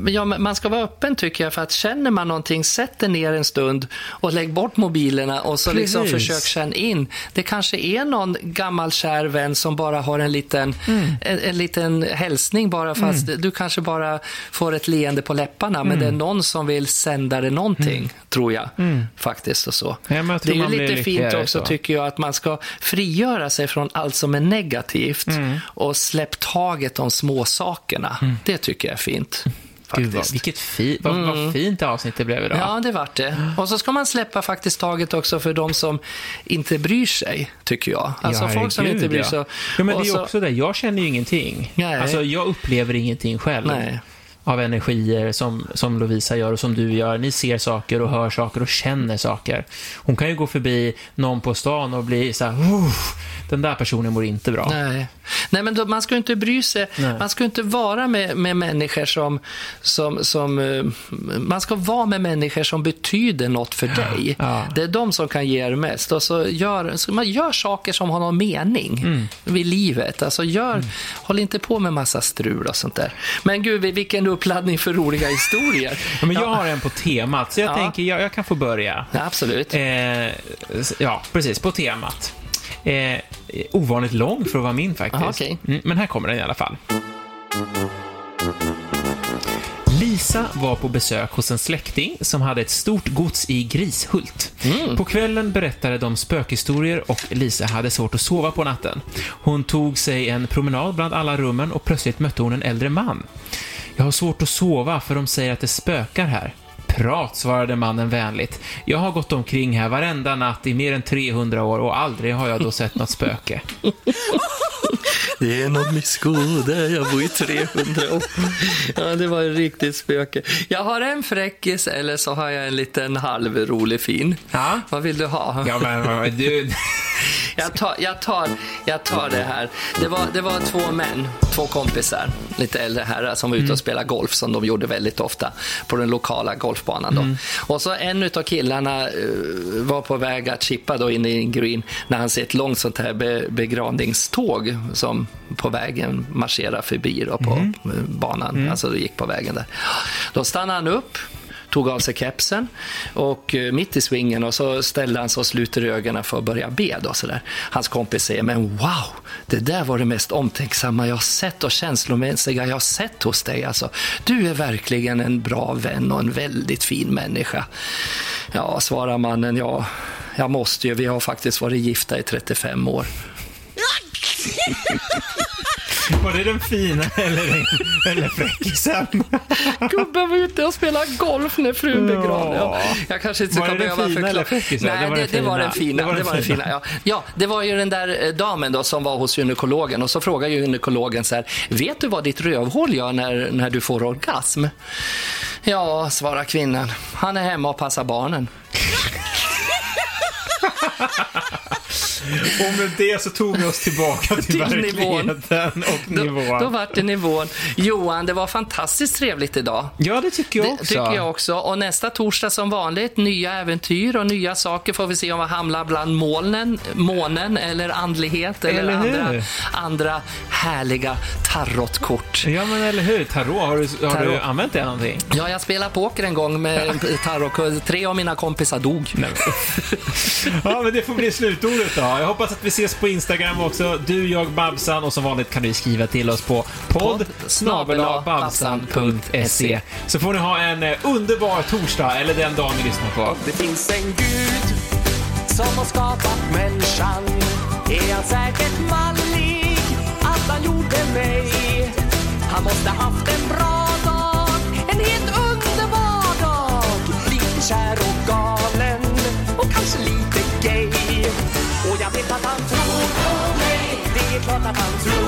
Ja, man ska vara öppen tycker jag, för att känner man någonting, sätt dig ner en stund och lägg bort mobilerna och så liksom försök känna in. Det kanske är någon gammal kär vän som bara har en liten, en, en liten hälsning bara, fast du kanske bara får ett leende på läpparna, men det är någon som vill sända dig någonting, tror jag, faktiskt och så. Ja, det är ju lite fint också, så. tycker jag, att man ska frigöra sig från allt som är negativt och släpp taget om små sakerna. Det tycker jag är fint. Gud, vad, vilket fi, vad, vad fint avsnitt det blev idag. Ja, det vart det. Och så ska man släppa faktiskt taget också för de som inte bryr sig, tycker jag. Alltså Ja, folk som inte bryr ja. sig. Ja, men Och det är så- också det. Jag känner ju ingenting. Nej. Alltså, jag upplever ingenting själv. Nej. Av energier som, som Lovisa gör och som du gör. Ni ser saker och hör saker och känner saker. Hon kan ju gå förbi någon på stan och bli så här, "Uff, den där personen mår inte bra. Nej, Nej men då, man ska ju inte bry sig. Nej. Man ska ju inte vara med, med människor som, som, som... eh, Man ska vara med människor som betyder något för dig. Ja. Det är de som kan ge er mest. Och så gör, så man gör saker som har någon mening Mm. vid livet. Alltså gör, Håll inte på med massa strul och sånt där. Men gud, vilken uppladdning för roliga historier. Ja, men jag har en på temat, så jag Ja. tänker jag, jag kan få börja. Ja, absolut. Eh, ja, precis, på temat. Eh, ovanligt lång för att vara min faktiskt. Aha, okej. mm, men här kommer den i alla fall. Lisa var på besök hos en släkting som hade ett stort gods i Grishult. På kvällen berättade de spökhistorier och Lisa hade svårt att sova på natten. Hon tog sig en promenad bland alla rummen och plötsligt mötte hon en äldre man. Jag har svårt att sova för de säger att det spökar här. Prat, svarade mannen vänligt. Jag har gått omkring här varenda natt i mer än 300 år och aldrig har jag då sett något spöke. Det är något missgode, jag bor i 300 år. Ja, det var ett riktigt spöke. Jag har en fräckis eller så har jag en liten halvrolig fin. Ja. Vad vill du ha? Ja, men du... Jag, tar, jag, tar, jag tar det här. Det var, det var två män, två kompisar, lite äldre herrar som var ute och spelade golf som de gjorde väldigt ofta på den lokala golfbanan. Då. Och så en av killarna eh, var på väg att chippa då in i en green när han ser ett långt sånt här be, begravningståg som på vägen marscherar förbi då på eh, banan, alltså det gick på vägen där. Då stannade han upp tog av sig kepsen och eh, mitt i svingen och så ställde han sig och sluter ögonen för att börja be. Då, så där. Hans kompis säger, men wow, det där var det mest omtänksamma jag sett och känslomässiga jag sett hos dig. Alltså, du är verkligen en bra vän och en väldigt fin människa. Ja, svarar mannen, ja, jag måste ju, vi har faktiskt varit gifta i 35 år. Var det den fina eller, den- eller fräckisen? Gubben var ute och spelade golf när frun begravde. Ja. Jag kanske inte Var ska det den behöva fina förklara. eller fräckisen? Nej, det, det, var den fina. Det var den fina. ja. ja, det var ju den där eh, damen då som var hos gynekologen och så frågar ju gynekologen så här, vet du vad ditt rövhål gör när, när du får orgasm? Ja, svarar kvinnan, han är hemma och passar barnen. Och med det så tog vi oss tillbaka till, Till nivån. verkligheten och Då, nivån. då vart det nivån. Johan, det var fantastiskt trevligt idag. Ja, det tycker jag Det också. tycker jag också. Och nästa torsdag som vanligt, nya äventyr och nya saker. Får vi se om vi hamnar bland molnen, månen eller andlighet eller, Eller andra, andra härliga tarotkort. Ja, men eller hur? Tarot, har du, har du Tarot. använt det någonting? Ja, jag spelade poker en gång med tarotkort. Tre av mina kompisar dog. Nej, ja, men det får bli slutordet då. Jag hoppas att vi ses på Instagram också. Du, jag, Babsan och som vanligt kan du skriva till oss på podd babsan.se så får ni ha en eh, underbar torsdag eller den dagen ni lyssnar på. Det finns en gud som har skapat människan. Är han säkert mallig att han gjorde mig? Han måste haft en bra vet att